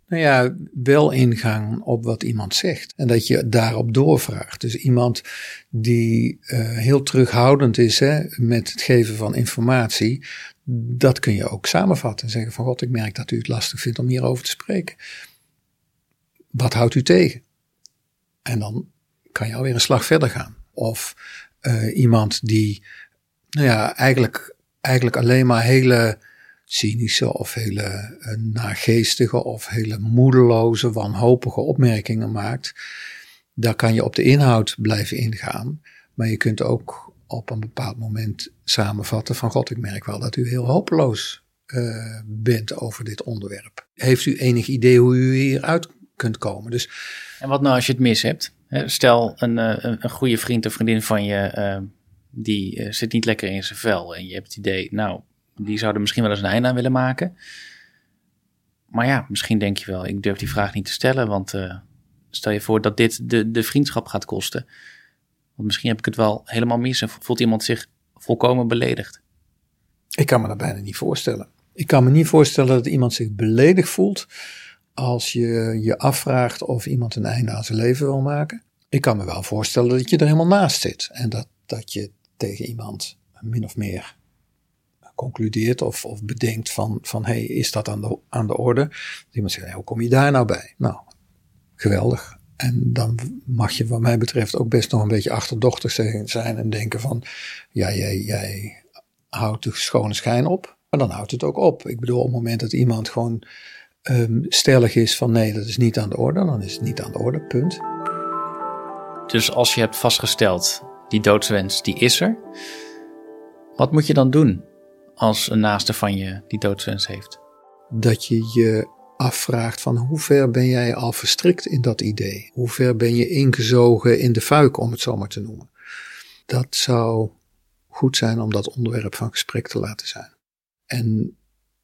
S7: Nou ja, wel ingaan op wat iemand zegt en dat je daarop doorvraagt. Dus iemand die uh, heel terughoudend is hè, met het geven van informatie, dat kun je ook samenvatten en zeggen van god, ik merk dat u het lastig vindt om hierover te spreken. Wat houdt u tegen? En dan kan je alweer een slag verder gaan. Of uh, iemand die, nou ja, eigenlijk, eigenlijk alleen maar hele cynische of hele uh, nageestige of hele moedeloze, wanhopige opmerkingen maakt. Daar kan je op de inhoud blijven ingaan. Maar je kunt ook op een bepaald moment samenvatten van God, ik merk wel dat u heel hopeloos uh, bent over dit onderwerp. Heeft u enig idee hoe u hieruit kunt komen? Dus,
S3: en wat nou als je het mis hebt? Stel, een, een, een goede vriend of vriendin van je, die zit niet lekker in zijn vel. En je hebt het idee, nou, die zouden misschien wel eens een einde aan willen maken. Maar ja, misschien denk je wel, ik durf die vraag niet te stellen. Want uh, stel je voor dat dit de, de vriendschap gaat kosten. Want misschien heb ik het wel helemaal mis en voelt iemand zich volkomen beledigd.
S7: Ik kan me dat bijna niet voorstellen. Ik kan me niet voorstellen dat iemand zich beledigd voelt als je je afvraagt of iemand een einde aan zijn leven wil maken. Ik kan me wel voorstellen dat je er helemaal naast zit. En dat, dat je tegen iemand min of meer concludeert of, of bedenkt van, van hey, is dat aan de, aan de orde? Dat iemand zegt, hoe kom je daar nou bij? Nou, geweldig. En dan mag je wat mij betreft ook best nog een beetje achterdochtig zijn en denken van, ja, jij, jij houdt de schone schijn op, maar dan houdt het ook op. Ik bedoel, op het moment dat iemand gewoon um, stellig is van nee, dat is niet aan de orde, dan is het niet aan de orde, punt.
S3: Dus als je hebt vastgesteld, die doodswens, die is er, wat moet je dan doen als een naaste van je die doodswens heeft?
S7: Dat je je afvraagt van hoe ver ben jij al verstrikt in dat idee? Hoe ver ben je ingezogen in de fuik, om het zo maar te noemen? Dat zou goed zijn om dat onderwerp van gesprek te laten zijn. En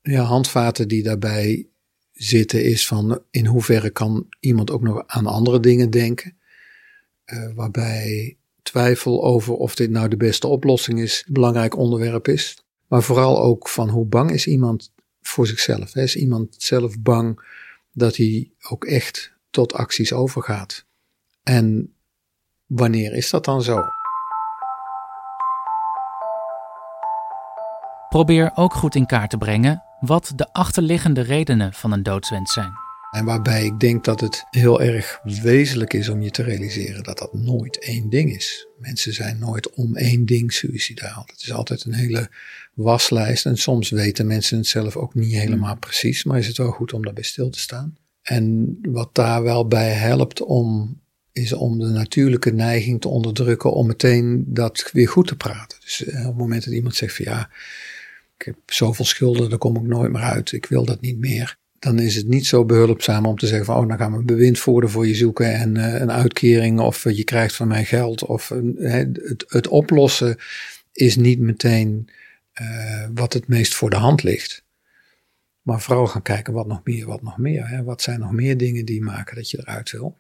S7: ja, handvaten die daarbij zitten is van in hoeverre kan iemand ook nog aan andere dingen denken. Uh, waarbij twijfel over of dit nou de beste oplossing is, belangrijk onderwerp is. Maar vooral ook van hoe bang is iemand voor zichzelf. Is iemand zelf bang dat hij ook echt tot acties overgaat? En wanneer is dat dan zo?
S4: Probeer ook goed in kaart te brengen wat de achterliggende redenen van een doodswens zijn.
S7: En waarbij ik denk dat het heel erg wezenlijk is om je te realiseren dat dat nooit één ding is. Mensen zijn nooit om één ding suicidaal. Het is altijd een hele waslijst. En soms weten mensen het zelf ook niet helemaal precies. Maar is het wel goed om daarbij stil te staan. En wat daar wel bij helpt om, is om de natuurlijke neiging te onderdrukken om meteen dat weer goed te praten. Dus eh, op het moment dat iemand zegt van ja, ik heb zoveel schulden, daar kom ik nooit meer uit. Ik wil dat niet meer dan is het niet zo behulpzaam om te zeggen van, oh, dan gaan we een bewindvoerder voor je zoeken en uh, een uitkering of je krijgt van mij geld. Of het, het, oplossen is niet meteen wat het meest voor de hand ligt. Maar vooral gaan kijken wat nog meer, wat nog meer. Hè? Wat zijn nog meer dingen die maken dat je eruit wil.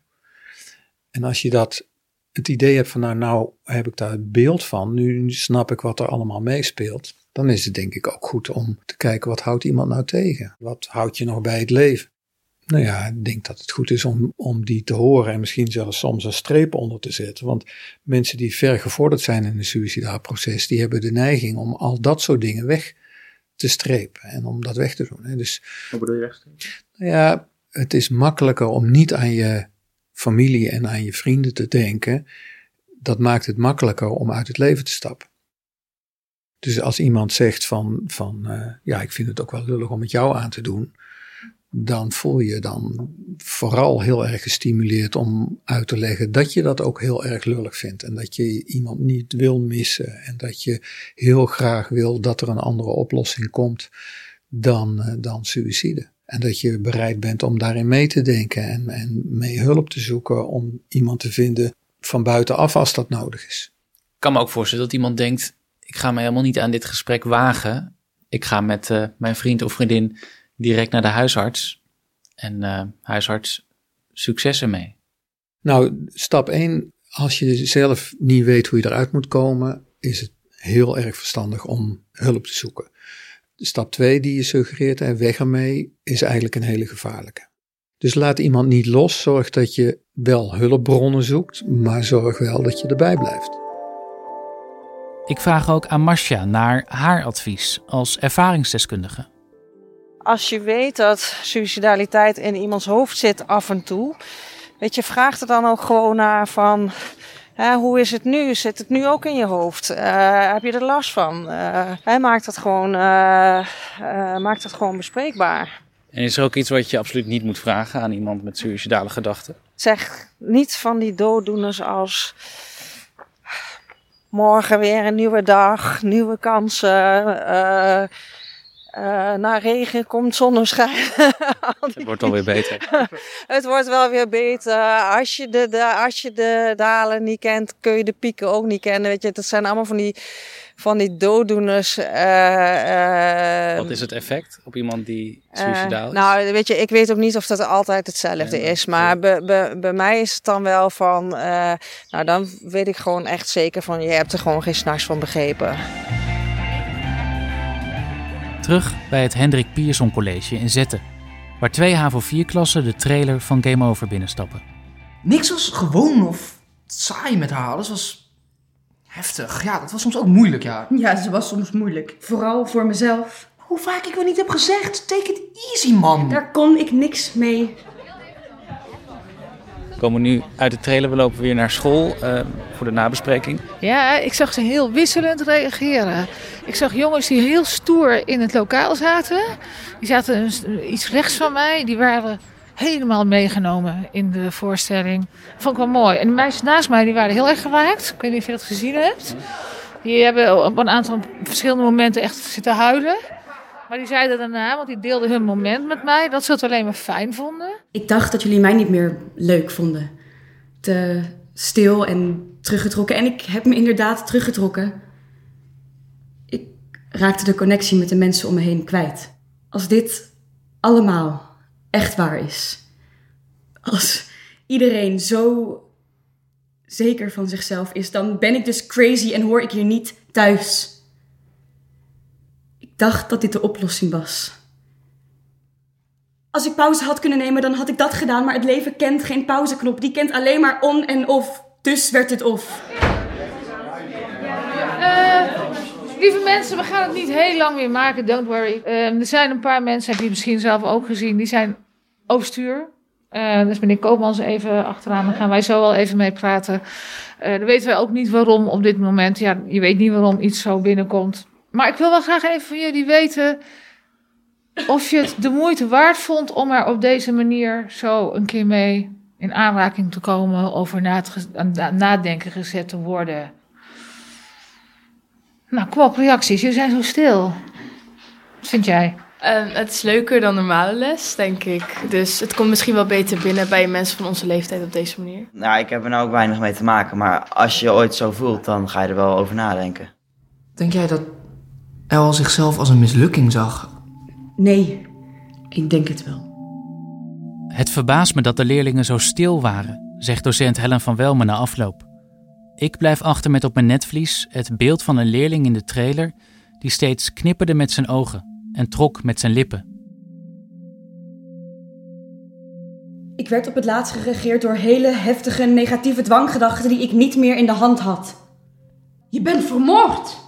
S7: En als je dat, het idee hebt van, nou, nou heb ik daar het beeld van, nu snap ik wat er allemaal meespeelt dan is het denk ik ook goed om te kijken wat houdt iemand nou tegen? Wat houdt je nog bij het leven? Nou ja, ik denk dat het goed is om, om die te horen en misschien zelfs soms een streep onder te zetten. Want mensen die ver gevorderd zijn in een suicidaal proces, die hebben de neiging om al dat soort dingen weg te strepen en om dat weg te doen. Hè. Dus,
S11: Wat bedoel je weg?
S7: Nou ja, het is makkelijker om niet aan je familie en aan je vrienden te denken. Dat maakt het makkelijker om uit het leven te stappen. Dus als iemand zegt van, van uh, ja, ik vind het ook wel lullig om het jou aan te doen, dan voel je dan vooral heel erg gestimuleerd om uit te leggen dat je dat ook heel erg lullig vindt. En dat je iemand niet wil missen. En dat je heel graag wil dat er een andere oplossing komt dan, uh, dan suïcide. En dat je bereid bent om daarin mee te denken en, en mee hulp te zoeken om iemand te vinden van buitenaf als dat nodig is.
S3: Ik kan me ook voorstellen dat iemand denkt, ik ga me helemaal niet aan dit gesprek wagen. Ik ga met uh, mijn vriend of vriendin direct naar de huisarts. En uh, huisarts, succes ermee.
S7: Nou, stap 1, als je zelf niet weet hoe je eruit moet komen, is het heel erg verstandig om hulp te zoeken. Stap 2 die je suggereert en weg ermee, is eigenlijk een hele gevaarlijke. Dus laat iemand niet los, zorg dat je wel hulpbronnen zoekt, maar zorg wel dat je erbij blijft.
S4: Ik vraag ook aan Marcia naar haar advies als ervaringsdeskundige.
S6: Als je weet dat suicidaliteit in iemands hoofd zit af en toe, weet je, vraag er dan ook gewoon naar van, hè, hoe is het nu? Zit het nu ook in je hoofd? Uh, heb je er last van? Uh, hij maakt dat gewoon, uh, maakt dat gewoon bespreekbaar.
S3: En is er ook iets wat je absoluut niet moet vragen aan iemand met suicidale gedachten?
S6: Zeg niet van die dooddoeners als morgen weer een nieuwe dag, nieuwe kansen. Uh, uh, na regen komt zonneschijn.
S3: het wordt alweer beter.
S6: het wordt wel weer beter. Als je, de, de, als je de dalen niet kent, kun je de pieken ook niet kennen. Weet je, dat zijn allemaal van die van die dooddoeners. Uh,
S3: Wat is het effect op iemand die suicidaal is?
S6: nou, weet je, ik weet ook niet of dat altijd hetzelfde is. Maar bij, bij, bij mij is het dan wel van... nou, dan weet ik gewoon echt zeker van... je hebt er gewoon geen s'nachts van begrepen.
S4: Terug bij het Hendrik Pierson College in Zetten. Waar twee HAVO-4-klassen de trailer van Game Over binnenstappen.
S14: Niks was gewoon of saai met haar. Alles was Heftig. Ja, dat was soms ook moeilijk, ja.
S15: Ja, ze was soms moeilijk. Vooral voor mezelf.
S14: Hoe vaak ik wel niet heb gezegd, take it easy, man.
S15: Daar kon ik niks mee.
S4: Komen nu uit de trailer. We lopen weer naar school uh, voor de nabespreking.
S13: Ja, ik zag ze heel wisselend reageren. Ik zag jongens die heel stoer in het lokaal zaten. Die zaten iets rechts van mij. Die waren helemaal meegenomen in de voorstelling. Vond ik wel mooi. En de meisjes naast mij die waren heel erg geraakt. Ik weet niet of je dat gezien hebt. Die hebben op een aantal verschillende momenten echt zitten huilen. Maar die zeiden daarna, want die deelden hun moment met mij, dat ze het alleen maar fijn vonden.
S15: Ik dacht dat jullie mij niet meer leuk vonden. Te stil en teruggetrokken. En ik heb me inderdaad teruggetrokken. Ik raakte de connectie met de mensen om me heen kwijt. Als dit allemaal echt waar is. Als iedereen zo zeker van zichzelf is, dan ben ik dus crazy en hoor ik hier niet thuis. Dacht dat dit de oplossing was. Als ik pauze had kunnen nemen, dan had ik dat gedaan, maar het leven kent geen pauzeknop. Die kent alleen maar on en off. Dus werd het off.
S13: Uh, lieve mensen, we gaan het niet heel lang meer maken, don't worry. Uh, er zijn een paar mensen, heb je misschien zelf ook gezien, die zijn overstuur. Uh, dus meneer Koopmans even achteraan, daar gaan wij zo wel even mee praten. Uh, dan weten wij ook niet waarom op dit moment. Ja, je weet niet waarom iets zo binnenkomt. Maar ik wil wel graag even van jullie weten of je het de moeite waard vond om er op deze manier zo een keer mee in aanraking te komen, over na het nadenken gezet te worden. Nou, kom op, reacties. Jullie zijn zo stil. Wat vind jij?
S16: Uh, het is leuker dan normale les, denk ik. Dus het komt misschien wel beter binnen bij mensen van onze leeftijd op deze manier.
S17: Nou, ik heb er nou ook weinig mee te maken. Maar als je ooit zo voelt, dan ga je er wel over nadenken.
S14: Denk jij dat El zichzelf als een mislukking zag?
S15: Nee, ik denk het wel.
S4: Het verbaast me dat de leerlingen zo stil waren, zegt docent Helen van Welmen na afloop. Ik blijf achter met op mijn netvlies het beeld van een leerling in de trailer die steeds knipperde met zijn ogen en trok met zijn lippen.
S15: Ik werd op het laatst geregeerd door hele heftige negatieve dwanggedachten die ik niet meer in de hand had.
S18: Je bent vermoord.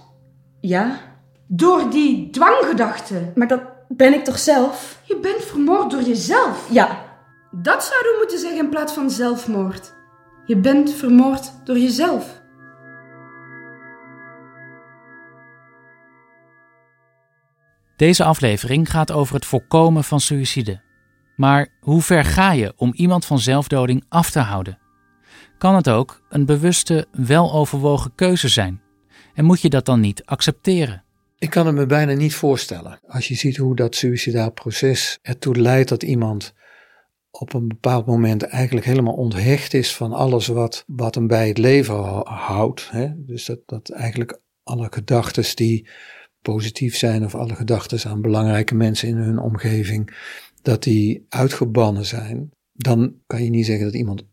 S15: Ja?
S18: Door die dwanggedachten.
S15: Maar dat ben ik toch zelf?
S18: Je bent vermoord door jezelf.
S15: Ja.
S18: Dat zouden we moeten zeggen in plaats van zelfmoord. Je bent vermoord door jezelf.
S4: Deze aflevering gaat over het voorkomen van suïcide. Maar hoe ver ga je om iemand van zelfdoding af te houden? Kan het ook een bewuste, weloverwogen keuze zijn? En moet je dat dan niet accepteren?
S7: Ik kan het me bijna niet voorstellen. Als je ziet hoe dat suïcidaal proces ertoe leidt dat iemand op een bepaald moment eigenlijk helemaal onthecht is van alles wat, wat hem bij het leven houdt. Hè? Dus dat, dat eigenlijk alle gedachten die positief zijn of alle gedachten aan belangrijke mensen in hun omgeving, dat die uitgebannen zijn, dan kan je niet zeggen dat iemand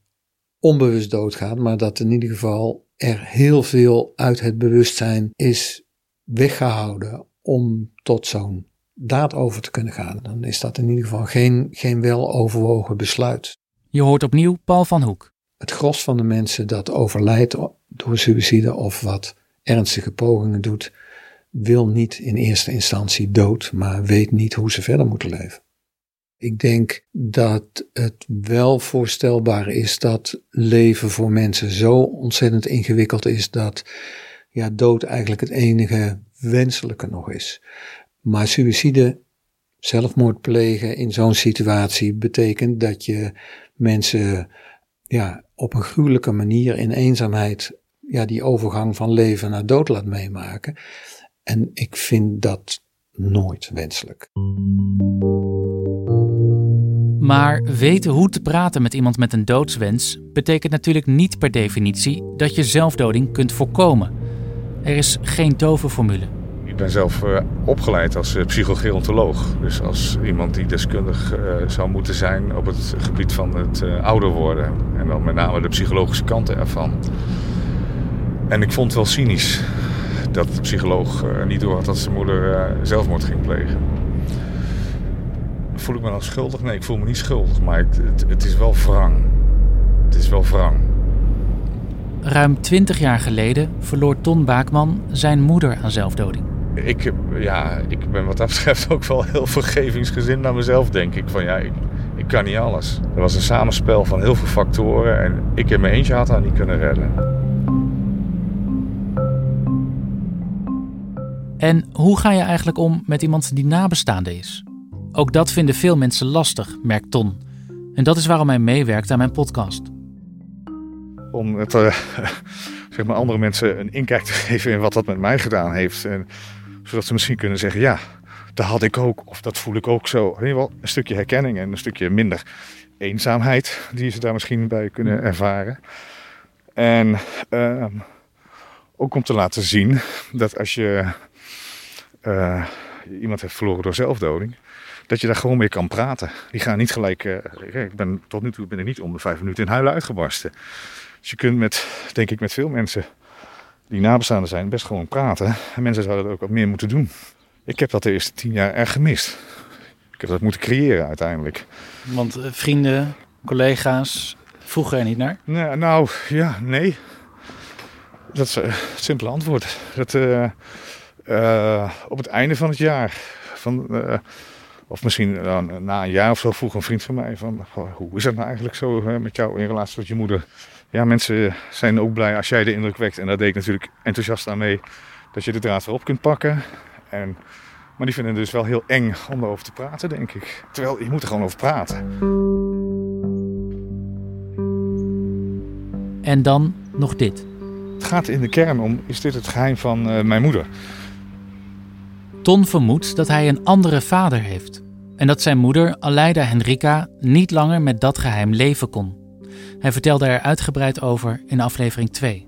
S7: onbewust doodgaat, maar dat in ieder geval er heel veel uit het bewustzijn is weggehouden om tot zo'n daad over te kunnen gaan. Dan is dat in ieder geval geen, geen weloverwogen besluit.
S4: Je hoort opnieuw Paul van Hoek.
S7: Het gros van de mensen dat overlijdt door suïcide of wat ernstige pogingen doet, wil niet in eerste instantie dood, maar weet niet hoe ze verder moeten leven. Ik denk dat het wel voorstelbaar is dat leven voor mensen zo ontzettend ingewikkeld is dat ja, dood eigenlijk het enige wenselijke nog is. Maar suïcide, zelfmoord plegen in zo'n situatie betekent dat je mensen ja, op een gruwelijke manier in eenzaamheid ja, die overgang van leven naar dood laat meemaken. En ik vind dat nooit wenselijk.
S4: Maar weten hoe te praten met iemand met een doodswens betekent natuurlijk niet per definitie dat je zelfdoding kunt voorkomen. Er is geen toverformule.
S19: Ik ben zelf uh, opgeleid als uh, psychogerontoloog. Dus als iemand die deskundig uh, zou moeten zijn op het gebied van het ouder worden. En dan met name de psychologische kanten ervan. En ik vond het wel cynisch dat de psycholoog niet door had dat zijn moeder zelfmoord ging plegen. Voel ik me dan schuldig? Nee, ik voel me niet schuldig. Maar het, het, het is wel wrang. Het is wel wrang.
S4: Ruim twintig jaar geleden verloor Ton Baakman zijn moeder aan zelfdoding.
S19: Ik, ja, ik ben wat dat betreft ook wel heel vergevingsgezind naar mezelf, denk ik. Van ja, ik, Ik kan niet alles. Er was een samenspel van heel veel factoren en ik in mijn eentje had haar niet kunnen redden.
S4: En hoe ga je eigenlijk om met iemand die nabestaande is? Ook dat vinden veel mensen lastig, merkt Ton. En dat is waarom hij meewerkt aan mijn podcast.
S19: Om het, uh, zeg maar andere mensen een inkijk te geven in wat dat met mij gedaan heeft. En, zodat ze misschien kunnen zeggen, ja, dat had ik ook. Of dat voel ik ook zo. In ieder geval een stukje herkenning en een stukje minder eenzaamheid die ze daar misschien bij kunnen ervaren. En uh, ook om te laten zien dat als je uh, iemand hebt verloren door zelfdoding, dat je daar gewoon mee kan praten. Die gaan niet gelijk. Uh, ik ben tot nu toe ben ik niet om de vijf minuten in huilen uitgebarsten. Dus je kunt met, denk ik, met veel mensen die nabestaanden zijn, best gewoon praten. En mensen zouden dat ook wat meer moeten doen. Ik heb dat de eerste tien jaar erg gemist. Ik heb dat moeten creëren uiteindelijk.
S4: Want uh, vrienden, collega's vroegen er niet naar?
S19: Nee, nou, ja, nee. Dat is uh, het simpele antwoord. Dat, uh, op het einde van het jaar, van, of misschien na een jaar of zo, vroeg een vriend van mij: van, hoe is het nou eigenlijk zo met jou in relatie tot je moeder? Ja, mensen zijn ook blij als jij de indruk wekt. En daar deed ik natuurlijk enthousiast aan mee dat je de draad weer op kunt pakken. En, maar die vinden het dus wel heel eng om erover te praten, denk ik. Terwijl je moet er gewoon over praten.
S4: En dan nog dit.
S19: Het gaat in de kern om, is dit het geheim van uh, mijn moeder?
S4: Ton vermoedt dat hij een andere vader heeft. En dat zijn moeder, Aleida Henrika, niet langer met dat geheim leven kon. Hij vertelde er uitgebreid over in aflevering 2.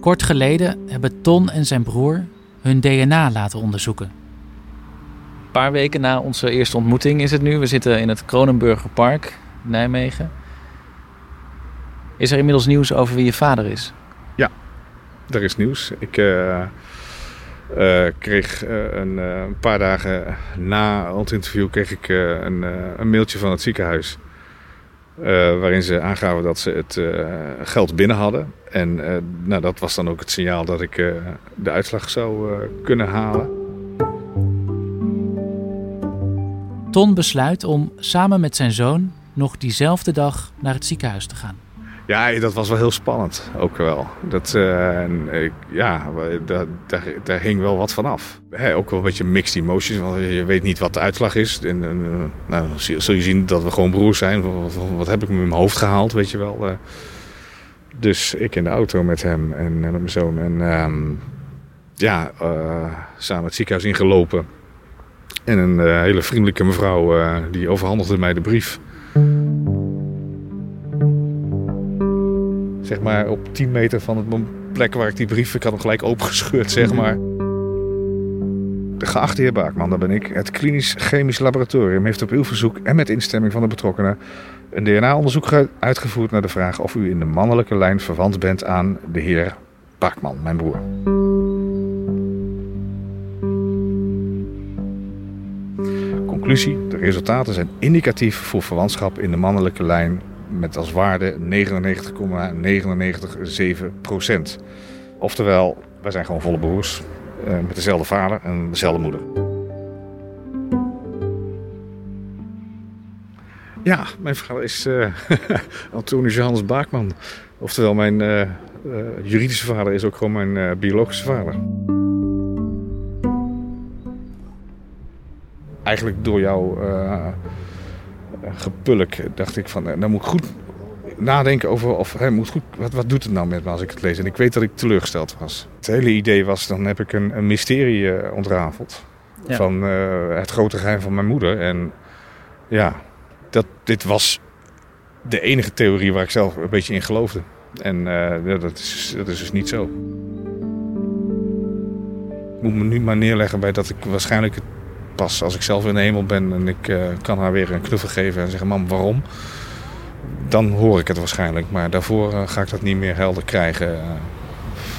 S4: Kort geleden hebben Ton en zijn broer hun DNA laten onderzoeken.
S3: Een paar weken na onze eerste ontmoeting is het nu. We zitten in het Kronenburger Park, Nijmegen. Is er inmiddels nieuws over wie je vader is?
S19: Ja, er is nieuws. Ik uh, uh, kreeg uh, een, een, paar dagen na ons interview kreeg ik een, een, mailtje van het ziekenhuis. Waarin ze aangaven dat ze het geld binnen hadden. En nou, dat was dan ook het signaal dat ik de uitslag zou kunnen halen.
S4: Ton besluit om samen met zijn zoon nog diezelfde dag naar het ziekenhuis te gaan.
S19: Ja, dat was wel heel spannend, ook wel. Dat, uh, ja, daar, daar, hing wel wat van af. Ook wel een beetje mixed emotions, want je weet niet wat de uitslag is. En, en uh, nou, zul je zien dat we gewoon broers zijn. Wat, wat, heb ik met mijn hoofd gehaald, weet je wel. dus ik in de auto met hem en met mijn zoon. En um, ja, samen het ziekenhuis ingelopen. En een hele vriendelijke mevrouw, die overhandigde mij de brief. Zeg maar op 10 meter van het plek waar ik die brief, ik had hem gelijk opengescheurd, zeg maar. De geachte heer Baakman, dat ben ik. Het klinisch chemisch laboratorium heeft op uw verzoek en met instemming van de betrokkenen een DNA-onderzoek uitgevoerd naar de vraag of u in de mannelijke lijn verwant bent aan de heer Baakman, mijn broer. Conclusie: de resultaten zijn indicatief voor verwantschap in de mannelijke lijn met als waarde 99,997 procent. Oftewel, wij zijn gewoon volle broers uh, met dezelfde vader en dezelfde moeder. Ja, mijn vader is uh, Antonius Johannes Baakman. Oftewel, mijn uh, juridische vader is ook gewoon mijn biologische vader. Eigenlijk door jouw gepulk dacht ik van, nou moet ik goed nadenken over of hè, moet goed, wat, wat doet het nou met me als ik het lees? En ik weet dat ik teleurgesteld was. Het hele idee was, dan heb ik een, een mysterie uh, ontrafeld ja. van uh, het grote geheim van mijn moeder. En ja, dat, dit was de enige theorie waar ik zelf een beetje in geloofde. En uh, dat, is, dat is dus niet zo. Ik moet me nu maar neerleggen bij dat ik waarschijnlijk pas als ik zelf in de hemel ben en ik uh, kan haar weer een knuffel geven en zeggen: Mam, waarom? Dan hoor ik het waarschijnlijk. Maar daarvoor uh, ga ik dat niet meer helder krijgen. Uh,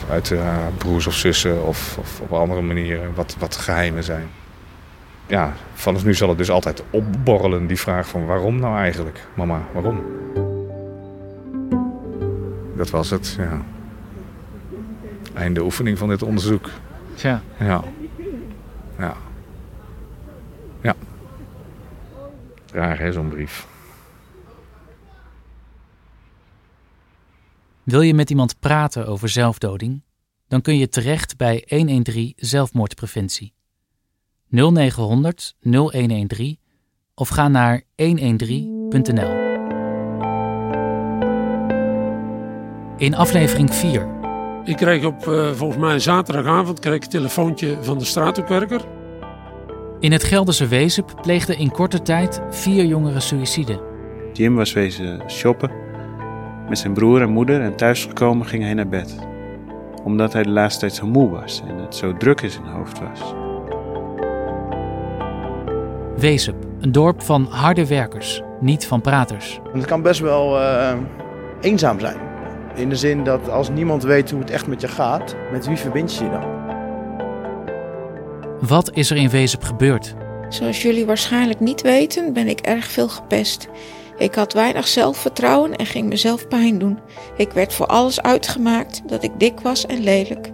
S19: uit haar broers of zussen of, of, op andere manieren. Wat, wat geheimen zijn. Ja, vanaf nu zal het dus altijd opborrelen, die vraag van waarom nou eigenlijk? Mama, waarom? Dat was het, ja. Einde oefening van dit onderzoek.
S4: Tja.
S19: Ja. Ja. Ja. Raar hè, zo'n brief.
S4: Wil je met iemand praten over zelfdoding? Dan kun je terecht bij 113 zelfmoordpreventie. 0900 0113 of ga naar 113.nl. In aflevering 4
S20: Ik kreeg op eh, volgens mij zaterdagavond kreeg ik een telefoontje van de straatopwerker.
S4: In het Gelderse Wezep pleegden in korte tijd vier jongeren suïcide.
S21: Jim was wezen shoppen met zijn broer en moeder en thuisgekomen ging hij naar bed. Omdat hij de laatste tijd zo moe was en het zo druk in zijn hoofd was.
S4: Wezep, een dorp van harde werkers, niet van praters.
S22: Het kan best wel eh, eenzaam zijn. In de zin dat als niemand weet hoe het echt met je gaat, met wie verbind je je dan?
S4: Wat is er in Wezep gebeurd?
S23: Zoals jullie waarschijnlijk niet weten, ben ik erg veel gepest. Ik had weinig zelfvertrouwen en ging mezelf pijn doen. Ik werd voor alles uitgemaakt dat ik dik was en lelijk.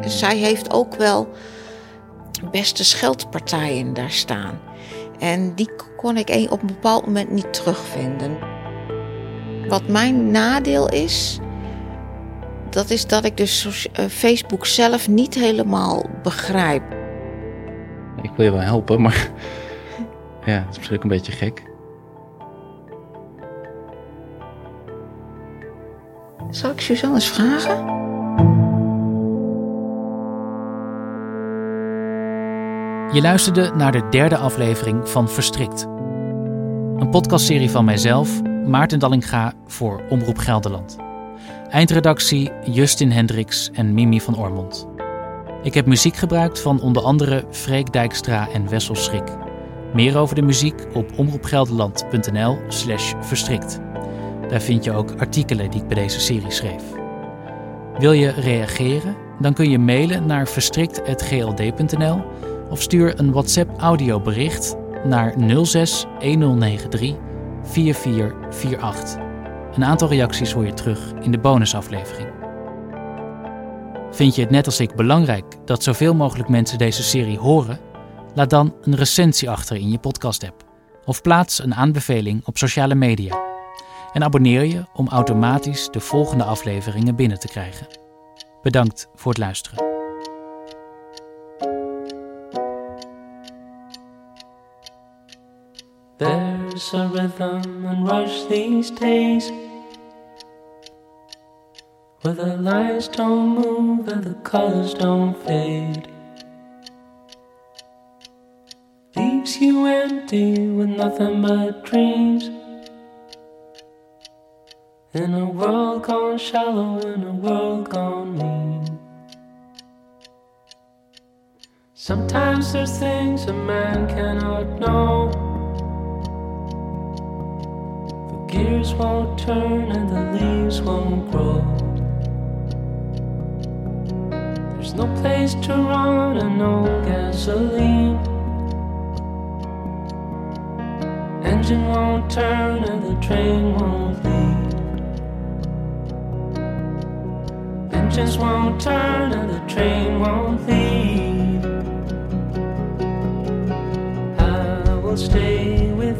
S24: Dus zij heeft ook wel beste scheldpartijen daar staan. En die kon ik op een bepaald moment niet terugvinden. Wat mijn nadeel is, dat is dat ik dus eh, Facebook zelf niet helemaal begrijp.
S3: Ik wil je wel helpen, maar ja, het is misschien ook een beetje gek.
S24: Zal ik Suzanne eens vragen?
S4: Je luisterde naar de derde aflevering van Verstrikt. Een podcastserie van mijzelf, Maarten Dallinga voor Omroep Gelderland. Eindredactie Justin Hendricks en Mimi van Ormond. Ik heb muziek gebruikt van onder andere Freek Dijkstra en Wessel Schrik. Meer over de muziek op omroepgelderland.nl slash verstrikt. Daar vind je ook artikelen die ik bij deze serie schreef. Wil je reageren? Dan kun je mailen naar verstrikt.gld.nl of stuur een WhatsApp audiobericht naar 06 1093 4448. Een aantal reacties hoor je terug in de bonusaflevering. Vind je het net als ik belangrijk dat zoveel mogelijk mensen deze serie horen? Laat dan een recensie achter in je podcast-app of plaats een aanbeveling op sociale media. En abonneer je om automatisch de volgende afleveringen binnen te krijgen. Bedankt voor het luisteren.
S25: There's a rhythm and rush these days. Where the lights don't move and the colors don't fade. Leaves you empty with nothing but dreams. In a world gone shallow, in a world gone mean. Sometimes there's things a man cannot know gears won't turn and the leaves won't grow. There's no place to run and no gasoline. Engine won't turn and the train won't leave. Engines won't turn and the train won't leave. I will stay with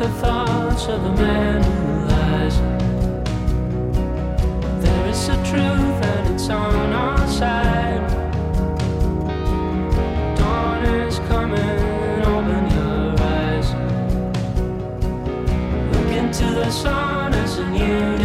S25: the thoughts of a man who lies. There is a truth and it's on our side. Dawn is coming, open your eyes. Look into the sun as a new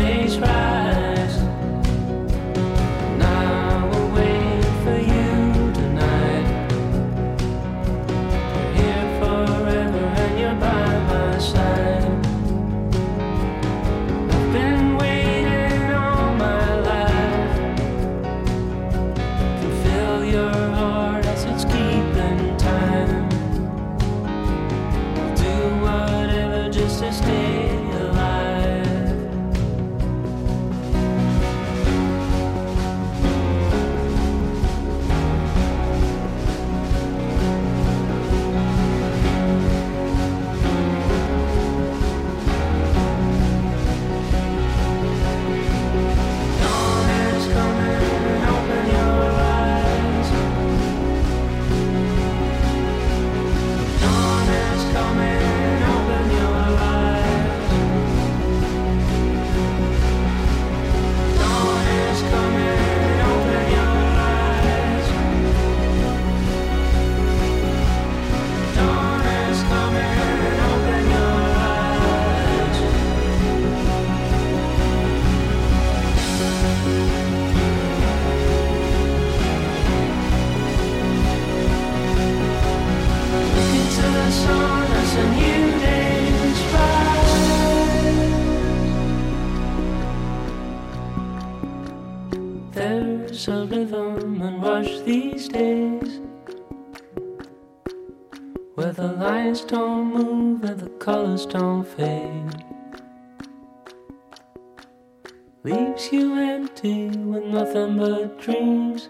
S25: Leaves you empty with nothing but dreams.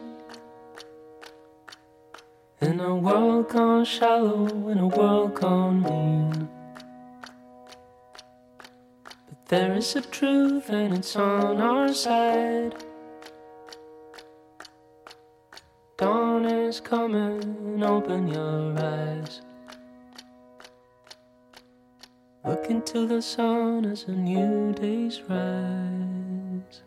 S25: In a world gone shallow, in a world gone mean. But there is a truth and it's on our side. Dawn is coming, open your eyes. Look into the sun as a new day's rise.